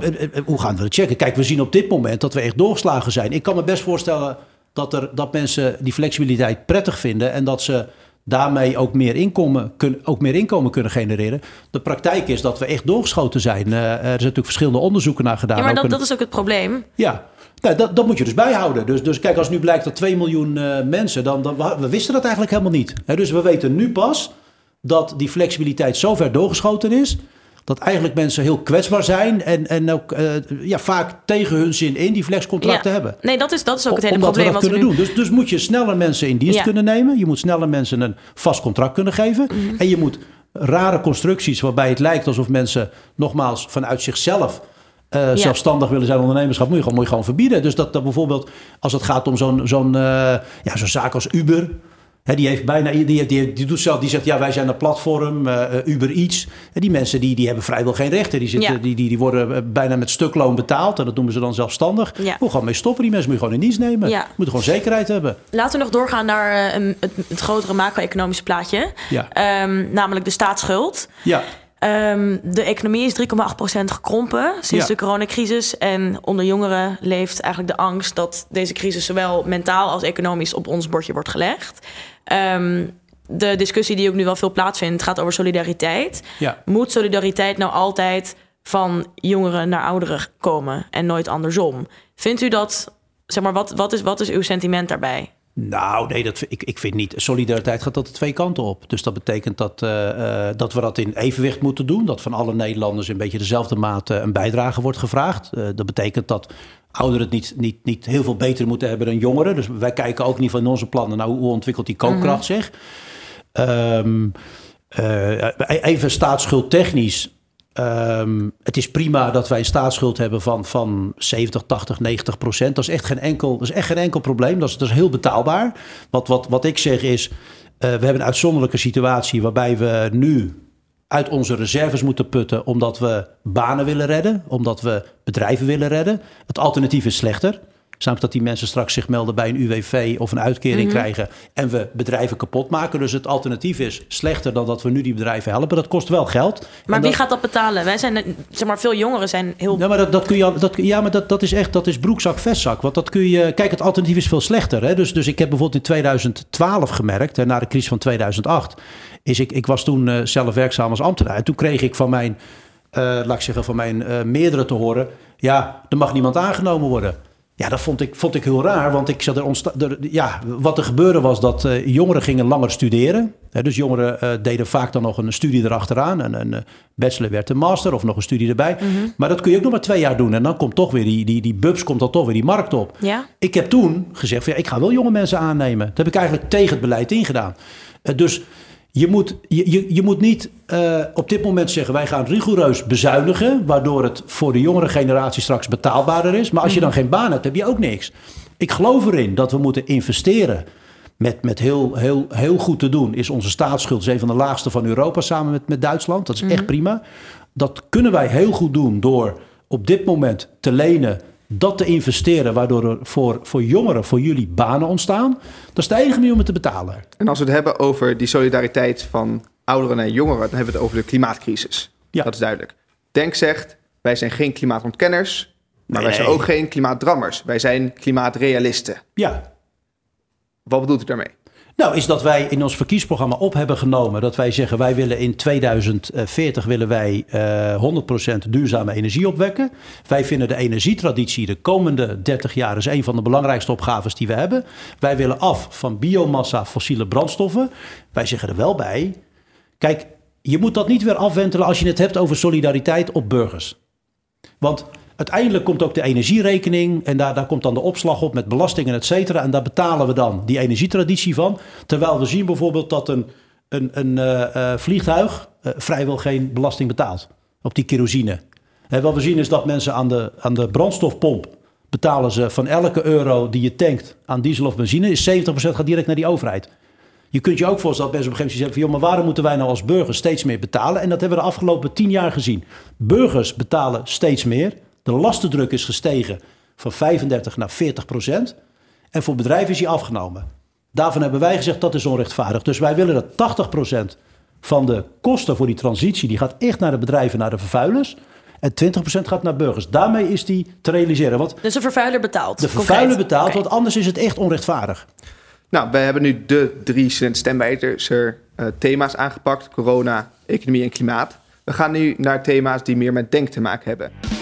hoe gaan we dat checken? Kijk, we zien op dit moment dat we echt doorgeslagen zijn. Ik kan me best voorstellen dat, er, dat mensen die flexibiliteit prettig vinden en dat ze daarmee ook meer, inkomen, kun, ook meer inkomen kunnen genereren. De praktijk is dat we echt doorgeschoten zijn. Uh, er zijn natuurlijk verschillende onderzoeken naar gedaan. Ja, maar dat, dat is ook het probleem. Ja, nou, dat, dat moet je dus bijhouden. Dus, dus kijk, als nu blijkt dat 2 miljoen uh, mensen, dan, dan we wisten dat eigenlijk helemaal niet. He, dus we weten nu pas dat die flexibiliteit zo ver doorgeschoten is dat eigenlijk mensen heel kwetsbaar zijn en, en ook uh, ja, vaak tegen hun zin in die flexcontracten ja. hebben. Nee, dat is, dat is ook het hele Omdat probleem. We dat kunnen nu... doen. Dus, dus moet je sneller mensen in dienst ja. kunnen nemen. Je moet sneller mensen een vast contract kunnen geven. Mm -hmm. En je moet rare constructies waarbij het lijkt alsof mensen nogmaals vanuit zichzelf uh, ja. zelfstandig willen zijn ondernemerschap, moet je gewoon, moet je gewoon verbieden. Dus dat, dat bijvoorbeeld als het gaat om zo'n zo'n uh, ja, zo'n zaak als Uber. He, die heeft bijna, die, die, die, doet zelf, die zegt ja, wij zijn een platform, uh, Uber iets. En die mensen die, die hebben vrijwel geen rechten. Die, zitten, ja. die, die, die worden bijna met stukloon betaald. En dat noemen ze dan zelfstandig. Ja. Moet gewoon mee stoppen. Die mensen moet je gewoon in dienst nemen. Ja. Moeten gewoon zekerheid hebben. Laten we nog doorgaan naar uh, het, het, grotere macro-economische plaatje. Ja. Um, namelijk de staatsschuld. Ja. Um, de economie is 3,8% gekrompen sinds ja. de coronacrisis. En onder jongeren leeft eigenlijk de angst dat deze crisis zowel mentaal als economisch op ons bordje wordt gelegd. Um, de discussie die ook nu wel veel plaatsvindt gaat over solidariteit. Ja. Moet solidariteit nou altijd van jongeren naar ouderen komen en nooit andersom? Vindt u dat, zeg maar, wat, wat, is, wat is uw sentiment daarbij? Nou, nee, dat, ik, ik vind niet. Solidariteit gaat altijd twee kanten op. Dus dat betekent dat, uh, uh, dat we dat in evenwicht moeten doen. Dat van alle Nederlanders in een beetje dezelfde mate een bijdrage wordt gevraagd. Uh, dat betekent dat ouderen het niet, niet, niet heel veel beter moeten hebben dan jongeren. Dus wij kijken ook niet van onze plannen naar hoe ontwikkelt die koopkracht mm -hmm. zich. Um, even staatsschuldtechnisch. Um, het is prima dat wij een staatsschuld hebben van, van 70, 80, 90 procent. Dat is echt geen enkel, dat is echt geen enkel probleem. Dat is, dat is heel betaalbaar. Wat, wat, wat ik zeg is, uh, we hebben een uitzonderlijke situatie waarbij we nu uit onze reserves moeten putten omdat we banen willen redden, omdat we bedrijven willen redden. Het alternatief is slechter. Namelijk dat die mensen straks zich melden bij een UWV of een uitkering mm -hmm. krijgen en we bedrijven kapot maken. Dus het alternatief is slechter dan dat we nu die bedrijven helpen. Dat kost wel geld. Maar en wie dat, gaat dat betalen? Wij zijn, zeg maar, veel jongeren zijn heel. Ja, maar dat, dat kun je. Dat, ja, maar dat, dat is echt dat is broekzak, vestzak. Want dat kun je. Kijk, het alternatief is veel slechter. Hè? Dus, dus ik heb bijvoorbeeld in 2012 gemerkt, hè, na de crisis van 2008, is ik, ik was toen uh, zelf werkzaam als ambtenaar. En toen kreeg ik van mijn, uh, laat ik zeggen, van mijn uh, meerdere te horen. Ja, er mag niemand aangenomen worden. Ja, dat vond ik, vond ik heel raar, want ik zat er ja, wat er gebeurde was dat uh, jongeren gingen langer studeren. Hè, dus jongeren uh, deden vaak dan nog een studie erachteraan. Een, een bachelor werd een master of nog een studie erbij. Mm-hmm. Maar dat kun je ook nog maar twee jaar doen. En dan komt toch weer die, die, die bubs, komt dan toch weer die markt op. Ja? Ik heb toen gezegd, van, ja, ik ga wel jonge mensen aannemen. Dat heb ik eigenlijk tegen het beleid ingedaan. Uh, dus je moet, je, je, je moet niet uh, op dit moment zeggen... wij gaan rigoureus bezuinigen... waardoor het voor de jongere generatie straks betaalbaarder is. Maar als je dan geen baan hebt, heb je ook niks. Ik geloof erin dat we moeten investeren... met, met heel, heel, heel goed te doen... is onze staatsschuld is een van de laagste van Europa... samen met, met Duitsland. Dat is echt prima. Dat kunnen wij heel goed doen door op dit moment te lenen dat te investeren, waardoor er voor, voor jongeren, voor jullie banen ontstaan. Dat is de enige manier om het te betalen. En als we het hebben over die solidariteit van ouderen en jongeren, dan hebben we het over de klimaatcrisis. Ja. Dat is duidelijk. Denk zegt, wij zijn geen klimaatontkenners, maar nee. wij zijn ook geen klimaatdrammers. Wij zijn klimaatrealisten. Ja. Wat bedoelt u daarmee? Nou, is dat wij in ons verkiezingsprogramma op hebben genomen dat wij zeggen wij willen in 2040 willen wij uh, 100% duurzame energie opwekken. Wij vinden de energietraditie de komende 30 jaar is een van de belangrijkste opgaves die we hebben. Wij willen af van biomassa, fossiele brandstoffen. Wij zeggen er wel bij, kijk, je moet dat niet weer afwentelen als je het hebt over solidariteit op burgers. Want uiteindelijk komt ook de energierekening en daar, daar komt dan de opslag op met belastingen, et cetera. En daar betalen we dan die energietraditie van. Terwijl we zien bijvoorbeeld dat een, een, een uh, vliegtuig uh, vrijwel geen belasting betaalt op die kerosine. Wat we zien is dat mensen aan de, aan de brandstofpomp betalen ze van elke euro die je tankt aan diesel of benzine, is 70% gaat direct naar die overheid. Je kunt je ook voorstellen dat mensen op een gegeven moment zeggen van... joh, maar waarom moeten wij nou als burgers steeds meer betalen? En dat hebben we de afgelopen tien jaar gezien. Burgers betalen steeds meer. De lastendruk is gestegen van 35 naar 40 procent. En voor bedrijven is die afgenomen. Daarvan hebben wij gezegd dat is onrechtvaardig. Dus wij willen dat 80 procent van de kosten voor die transitie... die gaat echt naar de bedrijven, naar de vervuilers... En 20% gaat naar burgers. Daarmee is die te realiseren. Want dus de vervuiler betaalt. De vervuiler betaalt, want anders is het echt onrechtvaardig. Nou, wij hebben nu de drie stemwijzers uh, thema's aangepakt: corona, economie en klimaat. We gaan nu naar thema's die meer met denk te maken hebben.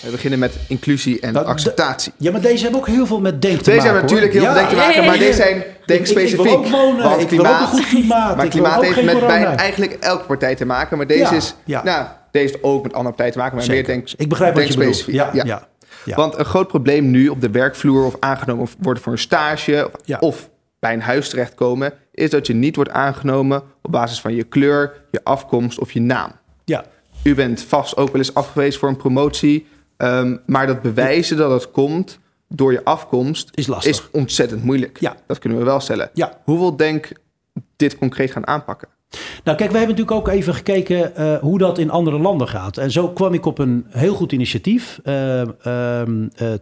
We beginnen met inclusie en acceptatie. Ja, maar deze hebben ook heel veel met denk te deze maken. Deze hebben natuurlijk heel veel denk te maken, maar deze zijn denk specifiek. Ik, ik, wil ook wonen, ik klimaat, wil ook een goed klimaat. Maar klimaat heeft met bijna eigenlijk elke partij te maken. Maar deze is, nou, deze heeft ook met andere partijen te maken, maar Zeker. meer denk Ik begrijp denk wat je specifiek. bedoelt. Ja, ja. Ja. Want een groot probleem nu op de werkvloer of aangenomen worden voor een stage Ja. of bij een huis terechtkomen, is dat je niet wordt aangenomen op basis van je kleur, je afkomst of je naam. Ja. U bent vast ook wel eens afgewezen voor een promotie, ehm, maar dat bewijzen dat het komt door je afkomst Is lastig. is ontzettend moeilijk. Ja. Dat kunnen we wel stellen. Ja. Hoe wil Denk dit concreet gaan aanpakken? Nou, kijk, wij hebben natuurlijk ook even gekeken eh, hoe dat in andere landen gaat. En zo kwam ik op een heel goed initiatief. Uh, uh,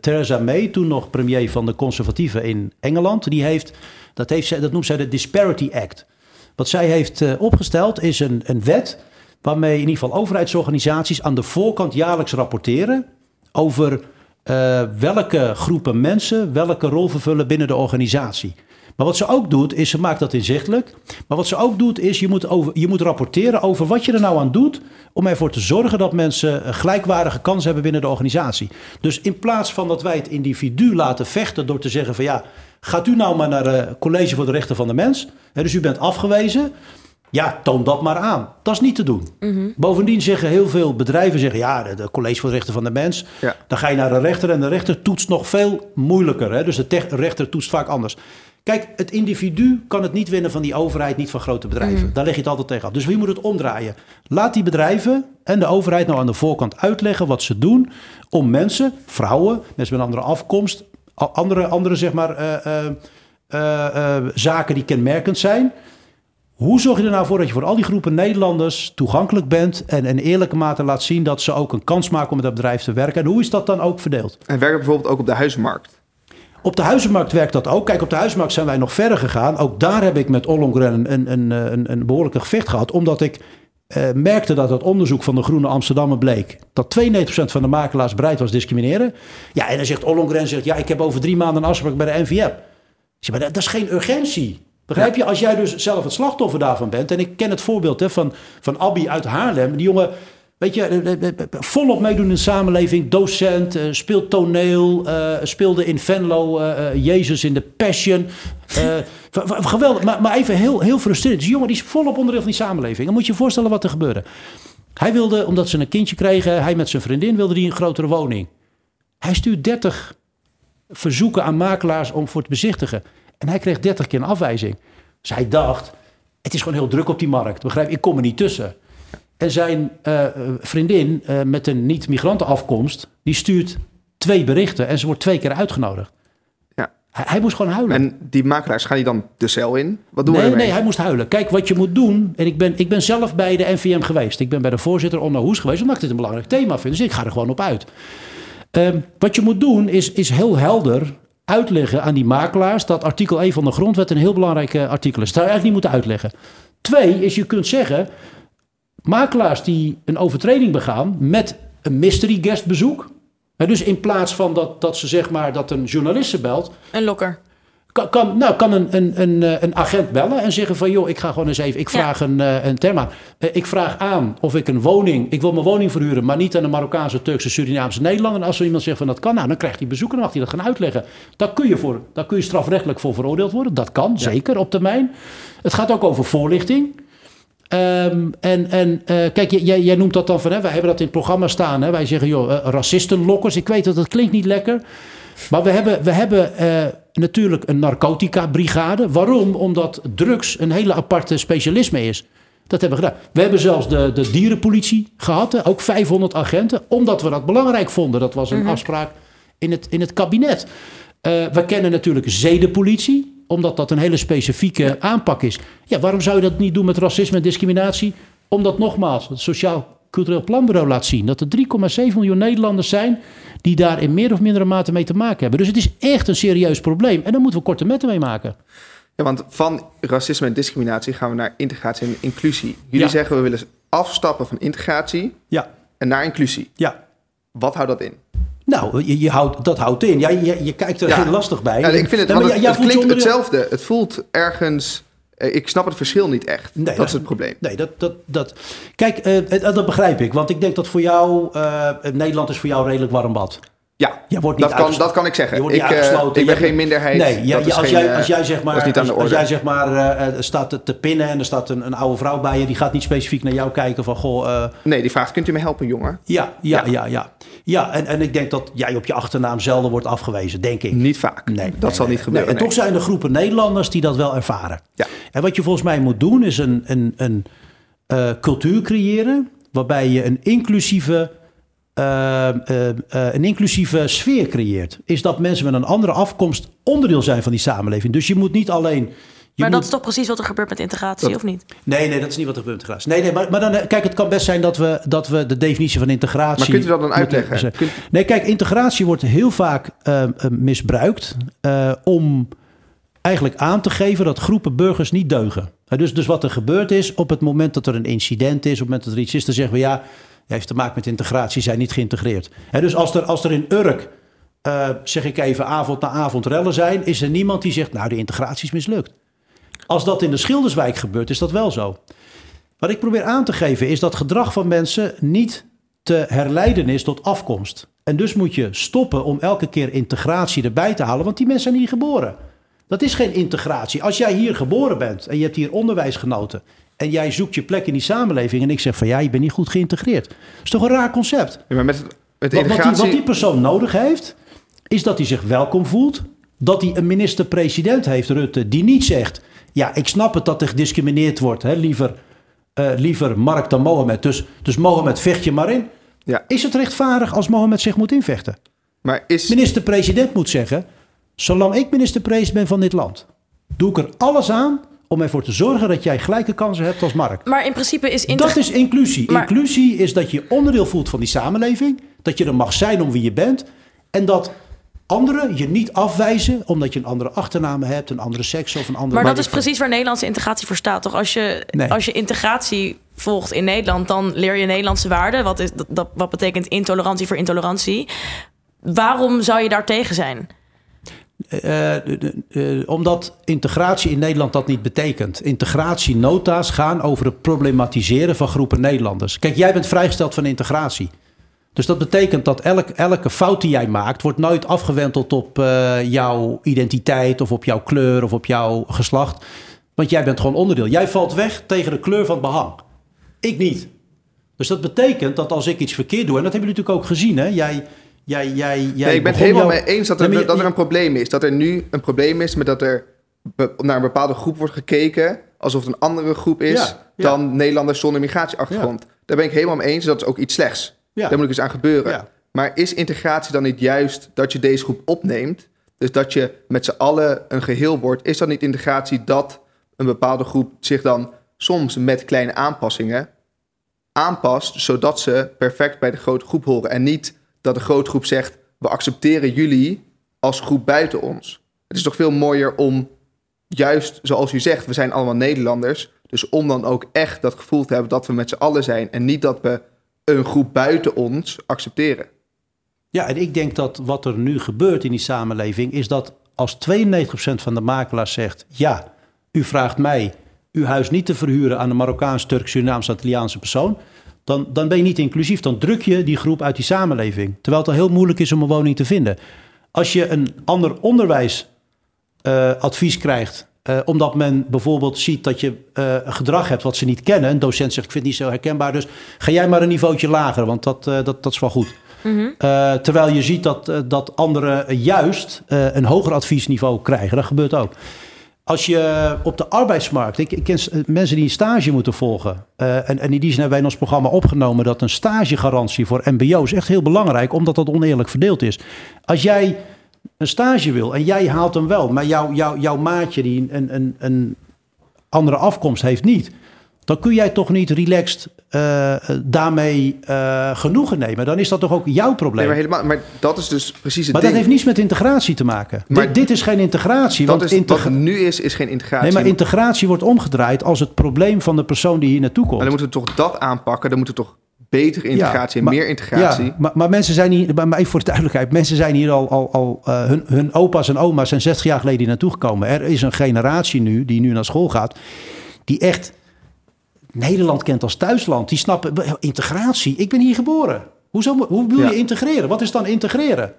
Theresa May, toen nog premier van de Conservatieven in Engeland, die heeft, dat, heeft zij, dat noemt zij de Disparity Act. Wat zij heeft opgesteld is een, een wet waarmee in ieder geval overheidsorganisaties aan de voorkant jaarlijks rapporteren over uh, welke groepen mensen welke rol vervullen binnen de organisatie. Maar wat ze ook doet, is ze maakt dat inzichtelijk. Maar wat ze ook doet, is je moet, over, je moet rapporteren over wat je er nou aan doet. om ervoor te zorgen dat mensen een gelijkwaardige kans hebben binnen de organisatie. Dus in plaats van dat wij het individu laten vechten door te zeggen van ja. gaat u nou maar naar het College voor de Rechten van de Mens. Dus u bent afgewezen. Ja, toon dat maar aan. Dat is niet te doen. Mhm. Mm-hmm. Bovendien zeggen heel veel bedrijven: zeggen, ja, de, de, College voor de Rechten van de Mens. Ja. Dan ga je naar de rechter en de rechter toetst nog veel moeilijker. Hè? Dus de rechter toetst vaak anders. Kijk, het individu kan het niet winnen van die overheid, niet van grote bedrijven. Mm. Daar leg je het altijd tegen af. Dus wie moet het omdraaien? Laat die bedrijven en de overheid nou aan de voorkant uitleggen wat ze doen om mensen, vrouwen, mensen met een andere afkomst, andere, andere zeg maar, uh, uh, uh, zaken die kenmerkend zijn. Hoe zorg je er nou voor dat je voor al die groepen Nederlanders toegankelijk bent en in eerlijke mate laat zien dat ze ook een kans maken om met dat bedrijf te werken? En hoe is dat dan ook verdeeld? En werkt bijvoorbeeld ook op de huizenmarkt? Op de huizenmarkt werkt dat ook. Kijk, op de huizenmarkt zijn wij nog verder gegaan. Ook daar heb ik met Ollongren een, een, een, een behoorlijke gevecht gehad. Omdat ik uh, merkte dat het onderzoek van de Groene Amsterdammer bleek... dat 92% van de makelaars bereid was discrimineren. Ja, en dan zegt Ollongren, zegt, ja, ik heb over drie maanden een afspraak bij de NVM. Ik zeg, maar dat, dat is geen urgentie. Begrijp je? Als jij dus zelf het slachtoffer daarvan bent... en ik ken het voorbeeld hè, van, van Abby uit Haarlem. Die jongen... Weet je, volop meedoen in de samenleving. Docent, speelt toneel, uh, speelde in Venlo uh, Jezus in de Passion. [laughs] geweldig, maar, maar, even heel, heel frustrerend. Dus jongen die is volop onderdeel van die samenleving. Dan moet je je voorstellen wat er gebeurde. Hij wilde, omdat ze een kindje kregen, hij met zijn vriendin wilde die een grotere woning. Hij stuurt 30 verzoeken aan makelaars om voor te bezichtigen. En hij kreeg 30 keer een afwijzing. Dus hij dacht, het is gewoon heel druk op die markt. Begrijp, ik kom er niet tussen. En zijn uh, vriendin uh, met een niet-migrantenafkomst, die stuurt twee berichten en ze wordt twee keer uitgenodigd. Ja. Hij, hij, moest gewoon huilen. En die makelaars, gaan die dan de cel in? Wat doen nee, we ermee? Nee, hij moest huilen. Kijk, wat je moet doen, en ik ben, ik ben zelf bij de NVM geweest. Ik ben bij de voorzitter Onno Hoes geweest, omdat ik dit een belangrijk thema vind. Dus ik ga er gewoon op uit. Uh, wat je moet doen, is, is heel helder uitleggen aan die makelaars dat artikel 1 van de grondwet een heel belangrijk uh, artikel is. Dat zou je eigenlijk niet moeten uitleggen. Twee is, je kunt zeggen, makelaars die een overtreding begaan met een mystery guest bezoek. Dus in plaats van dat, dat ze zeg maar dat een journalist ze belt. Een lokker. Kan, kan, nou, kan een, een, een, eh, een agent bellen en zeggen van... joh, ik ga gewoon eens even... Ik vraag een, uh, een terma. Uh, ik vraag aan of ik een woning... Ik wil mijn woning verhuren, maar niet aan een Marokkaanse, Turkse, Surinaamse Nederlander. En als er iemand zegt van dat kan, nou, dan krijgt hij bezoek en dan mag hij dat gaan uitleggen. Daar kun je, voor, daar kun je strafrechtelijk voor veroordeeld worden. Dat kan, ja. zeker, op termijn. Het gaat ook over voorlichting. Um, en en uh, kijk, jij, jij noemt dat dan van, hè, wij hebben dat in het programma staan. Hè, wij zeggen, joh, uh, racistenlokkers. Ik weet dat dat klinkt niet lekker. Maar we hebben, we hebben uh, natuurlijk een narcotica-brigade. Waarom? Omdat drugs een hele aparte specialisme is. Dat hebben we gedaan. We hebben zelfs de, de dierenpolitie gehad, hè, ook 500 agenten, omdat we dat belangrijk vonden. Dat was een mm-hmm. afspraak in het, in het kabinet. we kennen natuurlijk zedenpolitie omdat dat een hele specifieke aanpak is. Ja, waarom zou je dat niet doen met racisme en discriminatie? Omdat nogmaals, het Sociaal Cultureel Planbureau laat zien dat er 3,7 miljoen Nederlanders zijn die daar in meer of mindere mate mee te maken hebben. Dus het is echt een serieus probleem en daar moeten we korte metten mee maken. Ja, want van racisme en discriminatie gaan we naar integratie en inclusie. Jullie ja. zeggen we willen afstappen van integratie ja. en naar inclusie. Ja. Wat houdt dat in? Nou, je, je houdt, dat houdt in. Ja, je, je kijkt er ja. heel lastig bij. Ja, ik vind het, het, het klinkt hetzelfde. Het voelt ergens... Uh, ik snap het verschil niet echt. Nee, dat, is het probleem. Nee, dat... dat, dat kijk, uh, dat begrijp ik. Want ik denk dat voor jou... Uh, Nederland is voor jou redelijk warm bad. Ja, je wordt niet dat, kan, dat kan ik zeggen. Ik, uh, ik ben geen minderheid. Nee, ja, als, geen, jij, als jij zeg maar, als, als, jij zeg maar uh, staat te pinnen en er staat een, een, oude vrouw bij je, die gaat niet specifiek naar jou kijken van goh. Uh, nee, die vraagt: kunt u me helpen, jongen? Ja, ja, ja, ja. ja. ja en, en ik denk dat jij op je achternaam zelden wordt afgewezen, denk ik. Niet vaak. Nee, dat nee, zal niet gebeuren. Nee. En toch zijn er groepen Nederlanders die dat wel ervaren. Ja. En wat je volgens mij moet doen, is een, een, een cultuur creëren waarbij je een inclusieve uh, uh, een inclusieve sfeer creëert. Is dat mensen met een andere afkomst onderdeel zijn van die samenleving. Dus je moet niet alleen. Je maar moet... dat is toch precies wat er gebeurt met integratie, of niet? Nee, nee, dat is niet wat er gebeurt met integratie. Nee, nee, maar, maar dan, kijk, het kan best zijn dat we, dat we de definitie van integratie. Maar kunt u dat dan uitleggen? Kunt... Nee, kijk, integratie wordt heel vaak uh, misbruikt om eigenlijk aan te geven dat groepen burgers niet deugen. Dus, dus wat er gebeurd is op het moment dat er een incident is, op het moment dat er iets is, dan zeggen we ja heeft te maken met integratie, zijn niet geïntegreerd. dus als er, als er in Urk, uh, zeg ik even, avond na avond rellen zijn, is er niemand die zegt, nou, de integratie is mislukt. Als dat in de Schilderswijk gebeurt, is dat wel zo. Wat ik probeer aan te geven is dat gedrag van mensen niet te herleiden is tot afkomst. En dus moet je stoppen om elke keer integratie erbij te halen, want die mensen zijn hier geboren. Dat is geen integratie. Als jij hier geboren bent en je hebt hier onderwijs genoten en jij zoekt je plek in die samenleving en ik zeg van ja, je bent niet goed geïntegreerd. Dat is toch een raar concept? Ja, maar met, met wat, wat, die, wat die persoon nodig heeft, is dat hij zich welkom voelt. Dat hij een minister-president heeft, Rutte, die niet zegt... ja, ik snap het dat er gediscrimineerd wordt, hè, liever, uh, liever Mark dan Mohammed. Dus, dus Mohammed, vecht je maar in. Ja. Is het rechtvaardig als Mohammed zich moet invechten? Maar is... Minister-president moet zeggen... zolang ik minister-president ben van dit land... doe ik er alles aan om ervoor te zorgen dat jij gelijke kansen hebt als Mark. Maar in principe is... Dat is inclusie. Inclusie is dat je onderdeel voelt van die samenleving. Dat je er mag zijn om wie je bent. En dat anderen je niet afwijzen omdat je een andere achternaam hebt, een andere seks of een andere. Maar dat is precies waar Nederlandse integratie voor staat, toch? Als je, als je integratie volgt in Nederland, dan leer je Nederlandse waarden. Wat, is, dat, wat betekent intolerantie voor intolerantie? Waarom zou je daar tegen zijn? Uh, uh, omdat integratie in Nederland dat niet betekent. Integratienota's gaan over het problematiseren van groepen Nederlanders. Kijk, jij bent vrijgesteld van integratie. Dus dat betekent dat elk, elke fout die jij maakt, wordt nooit afgewenteld op uh, jouw identiteit of op jouw kleur of op jouw geslacht. Want jij bent gewoon onderdeel. Jij valt weg tegen de kleur van het behang. Ik niet. Dus dat betekent dat als ik iets verkeerd doe, en dat hebben jullie natuurlijk ook gezien, hè? Jij, Jij, jij, jij nee, ik ben het helemaal mee eens dat er, dat er een probleem is. Dat er nu een probleem is met dat er naar een bepaalde groep wordt gekeken... alsof het een andere groep is dan Nederlanders zonder migratieachtergrond. Daar ben ik helemaal mee eens. Dat is ook iets slechts. Daar moet ik eens aan gebeuren. Maar is integratie dan niet juist dat je deze groep opneemt? Dus dat je met z'n allen een geheel wordt. Is dat niet integratie dat een bepaalde groep zich dan soms met kleine aanpassingen aanpast... zodat ze perfect bij de grote groep horen en niet dat de grote groep zegt: we accepteren jullie als groep buiten ons. Het is toch veel mooier om, juist zoals u zegt, we zijn allemaal Nederlanders. Dus om dan ook echt dat gevoel te hebben dat we met z'n allen zijn en niet dat we een groep buiten ons accepteren. Ja, en ik denk dat wat er nu gebeurt in die samenleving is dat als 92% van de makelaars zegt: ja, u vraagt mij uw huis niet te verhuren aan een Marokkaans, Turk, Surinaamse, Italiaanse persoon. Dan, dan ben je niet inclusief. Dan druk je die groep uit die samenleving. Terwijl het al heel moeilijk is om een woning te vinden. Als je een ander onderwijsadvies krijgt uh, omdat men bijvoorbeeld ziet dat je uh, gedrag hebt wat ze niet kennen. Een docent zegt, ik vind het niet zo herkenbaar, dus ga jij maar een niveautje lager, want dat, dat, dat is wel goed. Mm -hmm. terwijl je ziet dat, dat anderen juist een hoger adviesniveau krijgen. Dat gebeurt ook. Als je op de arbeidsmarkt, ik, ik ken mensen die een stage moeten volgen. en, en in die zin hebben wij in ons programma opgenomen dat een stagegarantie voor MBO's echt heel belangrijk, omdat dat oneerlijk verdeeld is. Als jij een stage wil en jij haalt hem wel, maar jouw jou, jouw maatje die een, een, een andere afkomst heeft niet, dan kun jij toch niet relaxed uh, daarmee uh, genoegen nemen. Dan is dat toch ook jouw probleem. Nee, maar, helemaal, maar dat is dus precies het Maar ding. dat heeft niets met integratie te maken. Maar dit, dit is geen integratie. Dat want is, integra wat nu is, is geen integratie. Nee, maar integratie wordt omgedraaid als het probleem van de persoon die hier naartoe komt. En dan moeten we toch dat aanpakken. Dan moeten we toch betere integratie en meer integratie. Ja, maar, maar, mensen zijn hier, maar even voor de duidelijkheid, mensen zijn hier al, al, al uh, hun, hun opa's en oma's zijn 60 jaar geleden naartoe gekomen. Er is een generatie nu, die nu naar school gaat, die echt Nederland kent als thuisland. Die snappen, integratie, ik ben hier geboren. Hoezo, hoe wil je integreren? Wat is dan integreren?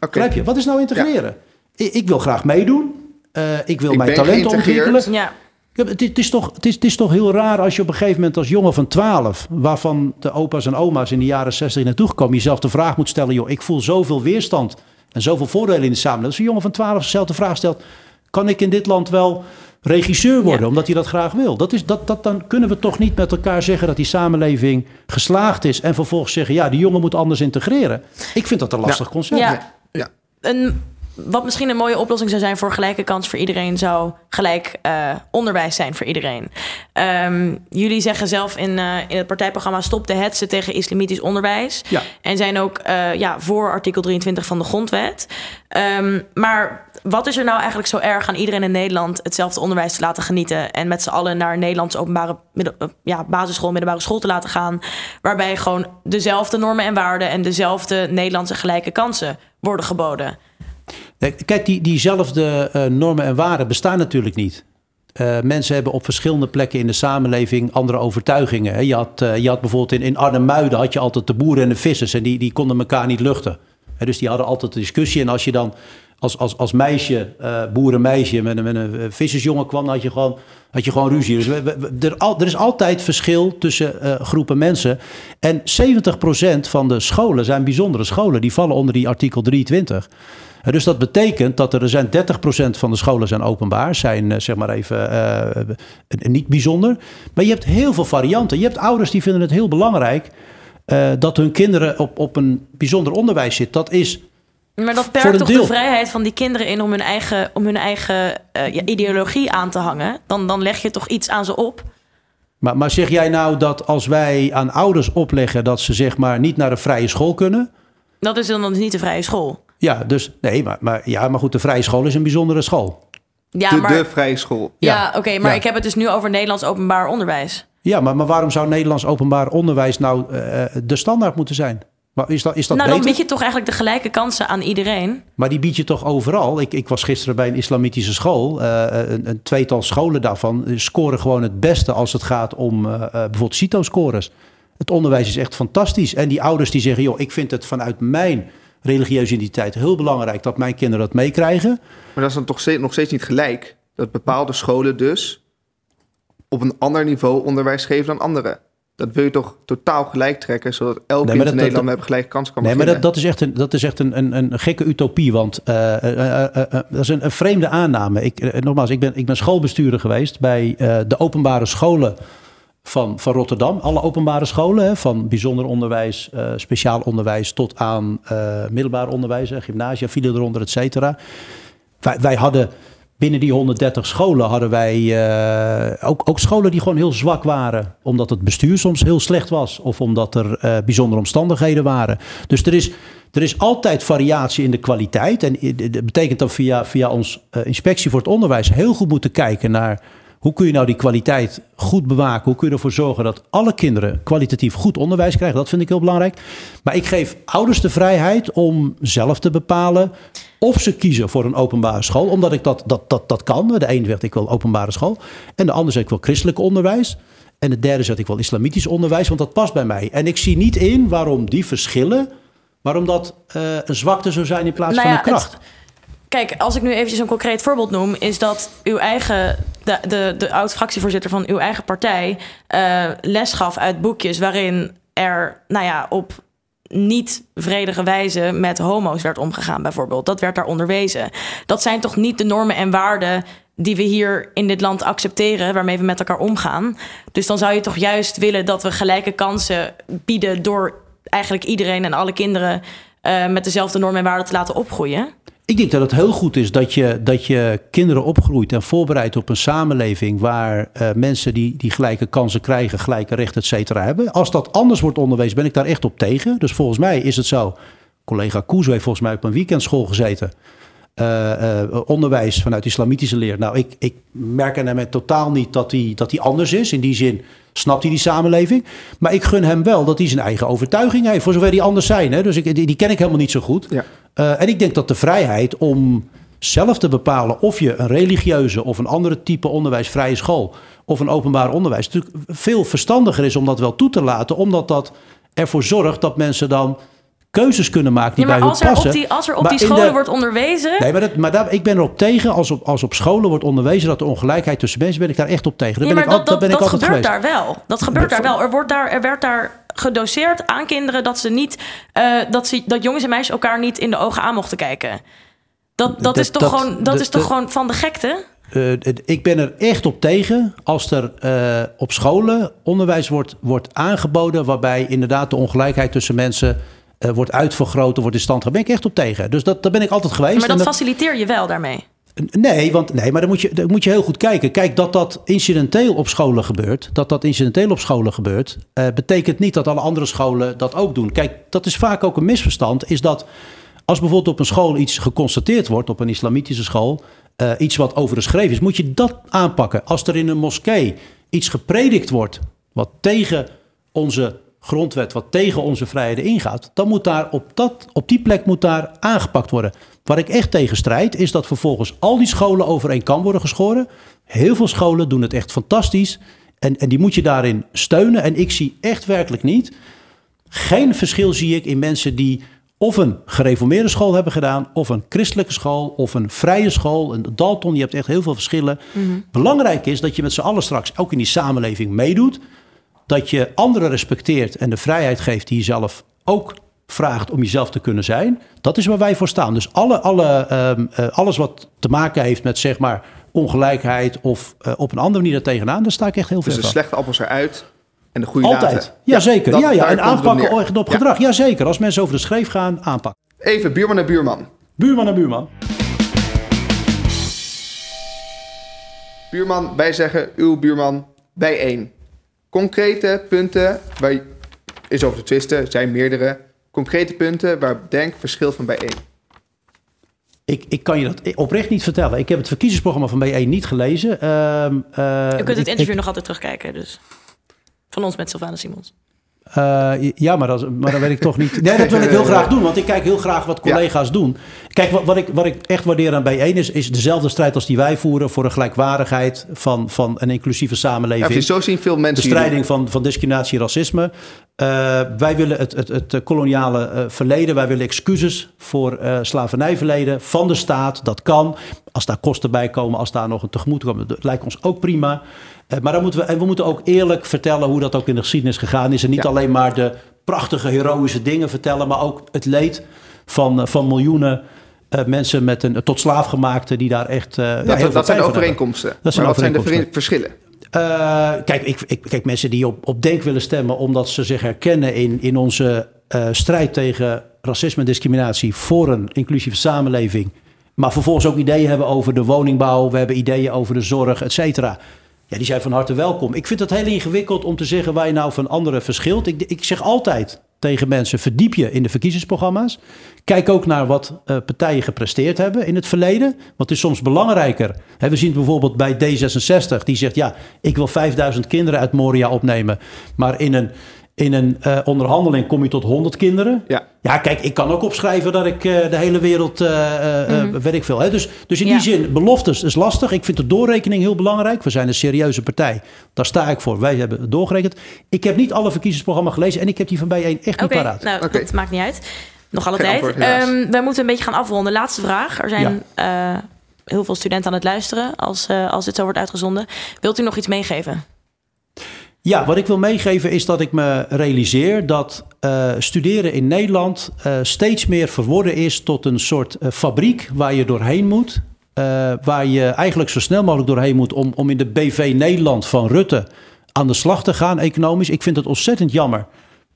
Okay. je? Wat is nou integreren? Ja. Ik, ik, wil graag meedoen. Uh, ik wil ik mijn talenten ontwikkelen. Ja. Het, het, is toch, het, is, het is toch heel raar als je op een gegeven moment als jongen van 12, waarvan de opa's en oma's in de jaren 60 naartoe gekomen, jezelf de vraag moet stellen: joh, ik voel zoveel weerstand en zoveel voordelen in de samenleving. Als een jongen van 12 zichzelf de vraag stelt: kan ik in dit land wel regisseur worden, ja. omdat hij dat graag wil? Dat is, dat, dat, dan kunnen we toch niet met elkaar zeggen dat die samenleving geslaagd is en vervolgens zeggen: ja, die jongen moet anders integreren. Ik vind dat een lastig ja. concept. Ja. ja. Een wat misschien een mooie oplossing zou zijn voor gelijke kans voor iedereen, zou gelijk uh, onderwijs zijn voor iedereen. Um, jullie zeggen zelf in, uh, in het partijprogramma: stop de hetsen tegen islamitisch onderwijs. Ja. En zijn ook uh, ja, voor artikel 23 van de grondwet. Um, maar wat is er nou eigenlijk zo erg aan iedereen in Nederland hetzelfde onderwijs te laten genieten en met z'n allen naar Nederlands openbare middel, ja, basisschool, middelbare school te laten gaan, waarbij gewoon dezelfde normen en waarden en dezelfde Nederlandse gelijke kansen worden geboden? Kijk, die, diezelfde uh, normen en waarden bestaan natuurlijk niet. Uh, mensen hebben op verschillende plekken in de samenleving andere overtuigingen. Hè. Je, had, uh, je had bijvoorbeeld in, in Arnhem-Muiden had je altijd de boeren en de vissers en die, die konden elkaar niet luchten. Hè, dus die hadden altijd discussie. En als je dan als, als, als meisje, boerenmeisje, met, met een vissersjongen kwam, dan had je gewoon, had je gewoon ruzie. Dus er, er is altijd verschil tussen groepen mensen. En 70% van de scholen zijn bijzondere scholen. Die vallen onder die artikel 23. Dus dat betekent dat er zijn 30% van de scholen zijn openbaar, zijn eh, zeg maar even uh, niet bijzonder. Maar je hebt heel veel varianten. Je hebt ouders die vinden het heel belangrijk uh, dat hun kinderen op, op een bijzonder onderwijs zitten. Dat is. Maar dat perkt toch deel. de vrijheid van die kinderen in om hun eigen, om hun eigen uh, ja, ideologie aan te hangen? Dan, dan leg je toch iets aan ze op? Maar, maar zeg jij nou dat als wij aan ouders opleggen dat ze zeg maar niet naar de vrije school kunnen? Dat is dan niet de vrije school. Ja, dus nee, maar, maar, ja, maar goed, de vrije school is een bijzondere school. Ja, de, maar, de vrije school. Ja, ja oké, okay, maar ja. ik heb het dus nu over Nederlands openbaar onderwijs. Ja, maar, maar waarom zou Nederlands openbaar onderwijs nou uh, de standaard moeten zijn? Maar is dat, is dat nou, beter? dan bied je toch eigenlijk de gelijke kansen aan iedereen. Maar die bied je toch overal? Ik, ik was gisteren bij een islamitische school. Uh, een, een, tweetal scholen daarvan scoren gewoon het beste als het gaat om uh, bijvoorbeeld CITO-scores. Het onderwijs is echt fantastisch. En die ouders die zeggen, joh, ik vind het vanuit mijn religieuze identiteit heel belangrijk dat mijn kinderen dat meekrijgen. Maar dat is dan toch steeds, nog steeds niet gelijk? Dat bepaalde scholen dus op een ander niveau onderwijs geven dan andere. Dat wil je toch totaal gelijk trekken, zodat elk nee, kind in Nederland hebben gelijke kans kan Nee, maar dat, dat is echt een, dat is echt een, een, een gekke utopie, want uh, uh, uh, dat is een, een, vreemde aanname. Ik, nogmaals, ik ben, ik ben schoolbestuurder geweest bij de openbare scholen van, van Rotterdam. Alle openbare scholen, hè, van bijzonder onderwijs, uh, speciaal onderwijs tot aan uh, middelbaar onderwijs, gymnasia vielen eronder, et cetera. Wij, wij, hadden binnen die 130 scholen hadden wij uh, ook, ook scholen die gewoon heel zwak waren. Omdat het bestuur soms heel slecht was of omdat er bijzondere omstandigheden waren. Dus er is, er is altijd variatie in de kwaliteit. En dat betekent dat via, via ons inspectie voor het onderwijs heel goed moeten kijken naar hoe kun je nou die kwaliteit goed bewaken? Hoe kun je ervoor zorgen dat alle kinderen kwalitatief goed onderwijs krijgen? Dat vind ik heel belangrijk. Maar ik geef ouders de vrijheid om zelf te bepalen Of ze kiezen voor een openbare school, omdat ik dat, dat, dat, dat kan. De een zegt ik wil openbare school. En de ander zegt ik wil christelijk onderwijs. En de derde zegt ik wil islamitisch onderwijs, want dat past bij mij. En ik zie niet in waarom die verschillen, waarom dat uh, een zwakte zou zijn in plaats nou van een kracht. kijk, als ik nu eventjes een concreet voorbeeld noem, is dat uw eigen, de, de, de oud-fractievoorzitter van uw eigen partij uh, les gaf uit boekjes waarin er, nou ja, op niet vredige wijze met homo's werd omgegaan, bijvoorbeeld. Dat werd daar onderwezen. Dat zijn toch niet de normen en waarden die we hier in dit land accepteren, waarmee we met elkaar omgaan. Dus dan zou je toch juist willen dat we gelijke kansen bieden door eigenlijk iedereen en alle kinderen uh, met dezelfde normen en waarden te laten opgroeien. Ik denk dat het heel goed is dat je, dat je kinderen opgroeit en voorbereidt op een samenleving waar uh, mensen die, die gelijke kansen krijgen, gelijke rechten, et cetera, hebben. Als dat anders wordt onderwezen, ben ik daar echt op tegen. Dus volgens mij is het zo. Collega Koes heeft volgens mij op een weekendschool gezeten. Uh, uh, onderwijs vanuit islamitische leer. Nou, ik, ik merk aan hem totaal niet dat hij dat hij anders is. In die zin snapt hij die samenleving. Maar ik gun hem wel dat hij zijn eigen overtuiging heeft. Voor zover die anders zijn. Hè? Dus ik, die, die ken ik helemaal niet zo goed. Ja. Uh, en ik denk dat de vrijheid om zelf te bepalen of je een religieuze of een andere type onderwijs, vrije school of een openbaar onderwijs, natuurlijk veel verstandiger is om dat wel toe te laten, omdat dat ervoor zorgt dat mensen dan keuzes kunnen maken die bij hun passen. Op die, als er op die scholen wordt onderwezen... Nee, maar, dat, maar daar, ik ben erop tegen, als op, als op scholen wordt onderwezen... dat de ongelijkheid tussen mensen, ben ik daar echt op tegen. Daar ja, ben ik, al, dat, ben ik altijd gebeurt daar wel. Dat gebeurt daar wel. Er, wordt daar, er werd daar gedoseerd aan kinderen... dat, ze niet, uh, dat, ze, dat jongens en meisjes elkaar niet in de ogen aan mochten kijken. Dat, dat, is toch, gewoon, dat is toch gewoon van de gekte? Uh, ik ben er echt op tegen als er uh, op scholen onderwijs wordt, wordt aangeboden... waarbij inderdaad de ongelijkheid tussen mensen uh, wordt uitvergroot, wordt in stand Daar ben ik echt op tegen. Dus dat, daar ben ik altijd geweest. Maar dat, dat faciliteer je wel daarmee? Nee, want, nee maar dan moet, je, dan moet je heel goed kijken. Kijk, dat dat incidenteel op scholen gebeurt, dat dat incidenteel op scholen gebeurt, uh, betekent niet dat alle andere scholen dat ook doen. Kijk, dat is vaak ook een misverstand, is dat als bijvoorbeeld op een school iets geconstateerd wordt, op een islamitische school, uh, iets wat overgeschreven is, moet je dat aanpakken. Als er in een moskee iets gepredikt wordt wat tegen onze grondwet wat tegen onze vrijheden ingaat, dan moet daar op, dat, op die plek moet daar aangepakt worden. Waar ik echt tegen strijd, is dat vervolgens al die scholen over één kan worden geschoren. Heel veel scholen doen het echt fantastisch. En, en die moet je daarin steunen. En ik zie echt werkelijk niet. Geen verschil zie ik in mensen die of een gereformeerde school hebben gedaan, of een christelijke school, of een vrije school. Een Dalton, je hebt echt heel veel verschillen. Mhm. Belangrijk is dat je met z'n allen straks ook in die samenleving meedoet dat je anderen respecteert en de vrijheid geeft die je zelf ook vraagt om jezelf te kunnen zijn. Dat is waar wij voor staan. Dus alle, alle, um, uh, alles wat te maken heeft met zeg maar ongelijkheid of uh, op een andere manier tegenaan, daar sta ik echt heel veel dus van. Dus de slechte appels eruit en de goede Altijd. Laten. Ja, zeker. Dat, ja, ja. En aanpakken op, op gedrag. Ja. zeker. Als mensen over de schreef gaan, aanpakken. Even buurman en buurman. Buurman en buurman. Buurman, wij zeggen uw buurman bij één concrete punten waar is over te twisten, zijn meerdere concrete punten waar Denk verschil van bijeen. Ik, ik kan je dat oprecht niet vertellen. Ik heb het verkiezingsprogramma van bijeen niet gelezen. Uh, uh, je kunt het interview nog altijd terugkijken, dus van ons met Sylvana Simons. Uh, ja, maar, dat, maar dan weet ik toch niet. [laughs] Nee, dat wil ik heel graag doen, want ik kijk heel graag wat collega's ja. doen. Kijk, wat, wat, ik, wat ik echt waardeer aan bijeen is, is dezelfde strijd als die wij voeren voor een gelijkwaardigheid van, van een inclusieve samenleving. Ja, zo zien veel mensen. Bestrijding van, van discriminatie en racisme. Uh, wij willen het, het, het koloniale uh, verleden, wij willen excuses voor slavernijverleden van de staat. Dat kan. Als daar kosten bij komen, als daar nog een tegemoet komen, dat lijkt ons ook prima. Maar dan moeten we, en we moeten ook eerlijk vertellen hoe dat ook in de geschiedenis gegaan is. En niet ja. alleen maar de prachtige, heroïsche dingen vertellen, maar ook het leed van, van miljoenen. Uh, mensen met een tot slaafgemaakte die daar echt. Uh, ja, dat, dat zijn overeenkomsten. Dat zijn maar wat zijn de verschillen? Uh, kijk, ik, ik, kijk, mensen die op, op Denk willen stemmen omdat ze zich herkennen in, in onze strijd tegen racisme en discriminatie voor een inclusieve samenleving. Maar vervolgens ook ideeën hebben over de woningbouw, we hebben ideeën over de zorg, et cetera. Ja, die zijn van harte welkom. Ik vind het heel ingewikkeld om te zeggen waar je nou van anderen verschilt. Ik, ik zeg altijd tegen mensen: verdiep je in de verkiezingsprogramma's. Kijk ook naar wat uh, partijen gepresteerd hebben in het verleden. Het is soms belangrijker. We zien het bijvoorbeeld bij D66, die zegt: ja, ik wil 5000 kinderen uit Moria opnemen. Maar in een In een uh, onderhandeling kom je tot 100 kinderen. Ja. ja, kijk, ik kan ook opschrijven dat ik uh, de hele wereld, uh, weet ik veel. Hè? Dus, dus in ja. die zin, beloftes is lastig. Ik vind de doorrekening heel belangrijk. We zijn een serieuze partij. Daar sta ik voor. Wij hebben doorgerekend. Ik heb niet alle verkiezingsprogramma's gelezen en ik heb die van bijeen echt okay, niet paraat. Nou, okay. dat maakt niet uit. Nog alle tijd. Um, wij moeten een beetje gaan afronden. Laatste vraag. Er zijn ja. heel veel studenten aan het luisteren als, als dit zo wordt uitgezonden. Wilt u nog iets meegeven? Ja, wat ik wil meegeven is dat ik me realiseer dat uh, studeren in Nederland uh, steeds meer verworden is tot een soort uh, fabriek waar je doorheen moet. waar je eigenlijk zo snel mogelijk doorheen moet om, om in de BV Nederland van Rutte aan de slag te gaan economisch. Ik vind het ontzettend jammer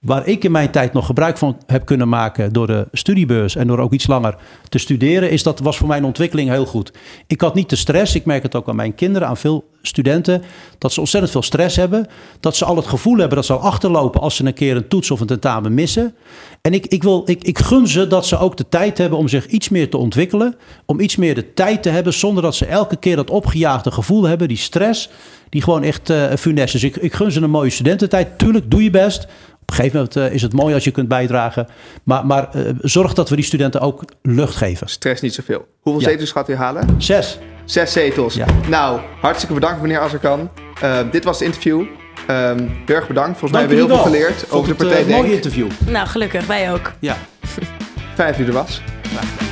Waar ik in mijn tijd nog gebruik van heb kunnen maken door de studiebeurs en door ook iets langer te studeren, is dat was voor mijn ontwikkeling heel goed. Ik had niet de stress, ik merk het ook aan mijn kinderen, aan veel studenten, dat ze ontzettend veel stress hebben. Dat ze al het gevoel hebben dat ze al achterlopen als ze een keer een toets of een tentamen missen. En ik, ik, wil, ik, ik gun ze dat ze ook de tijd hebben om zich iets meer te ontwikkelen, om iets meer de tijd te hebben zonder dat ze elke keer dat opgejaagde gevoel hebben, die stress, die gewoon echt uh, funest is. Ik, ik gun ze een mooie studententijd. Tuurlijk, doe je best een gegeven moment uh, is het mooi als je kunt bijdragen. Maar, maar uh, zorg dat we die studenten ook lucht geven. Stress niet zoveel. Hoeveel ja. zetels gaat u halen? Zes. Zes zetels. Ja. Nou, hartstikke bedankt meneer Azarkan. Uh, dit was het interview. Um, erg bedankt. Volgens mij hebben we heel veel geleerd over de partij Een mooi interview. Nou, gelukkig. Wij ook. Ja. Fijn dat u er was. Ja.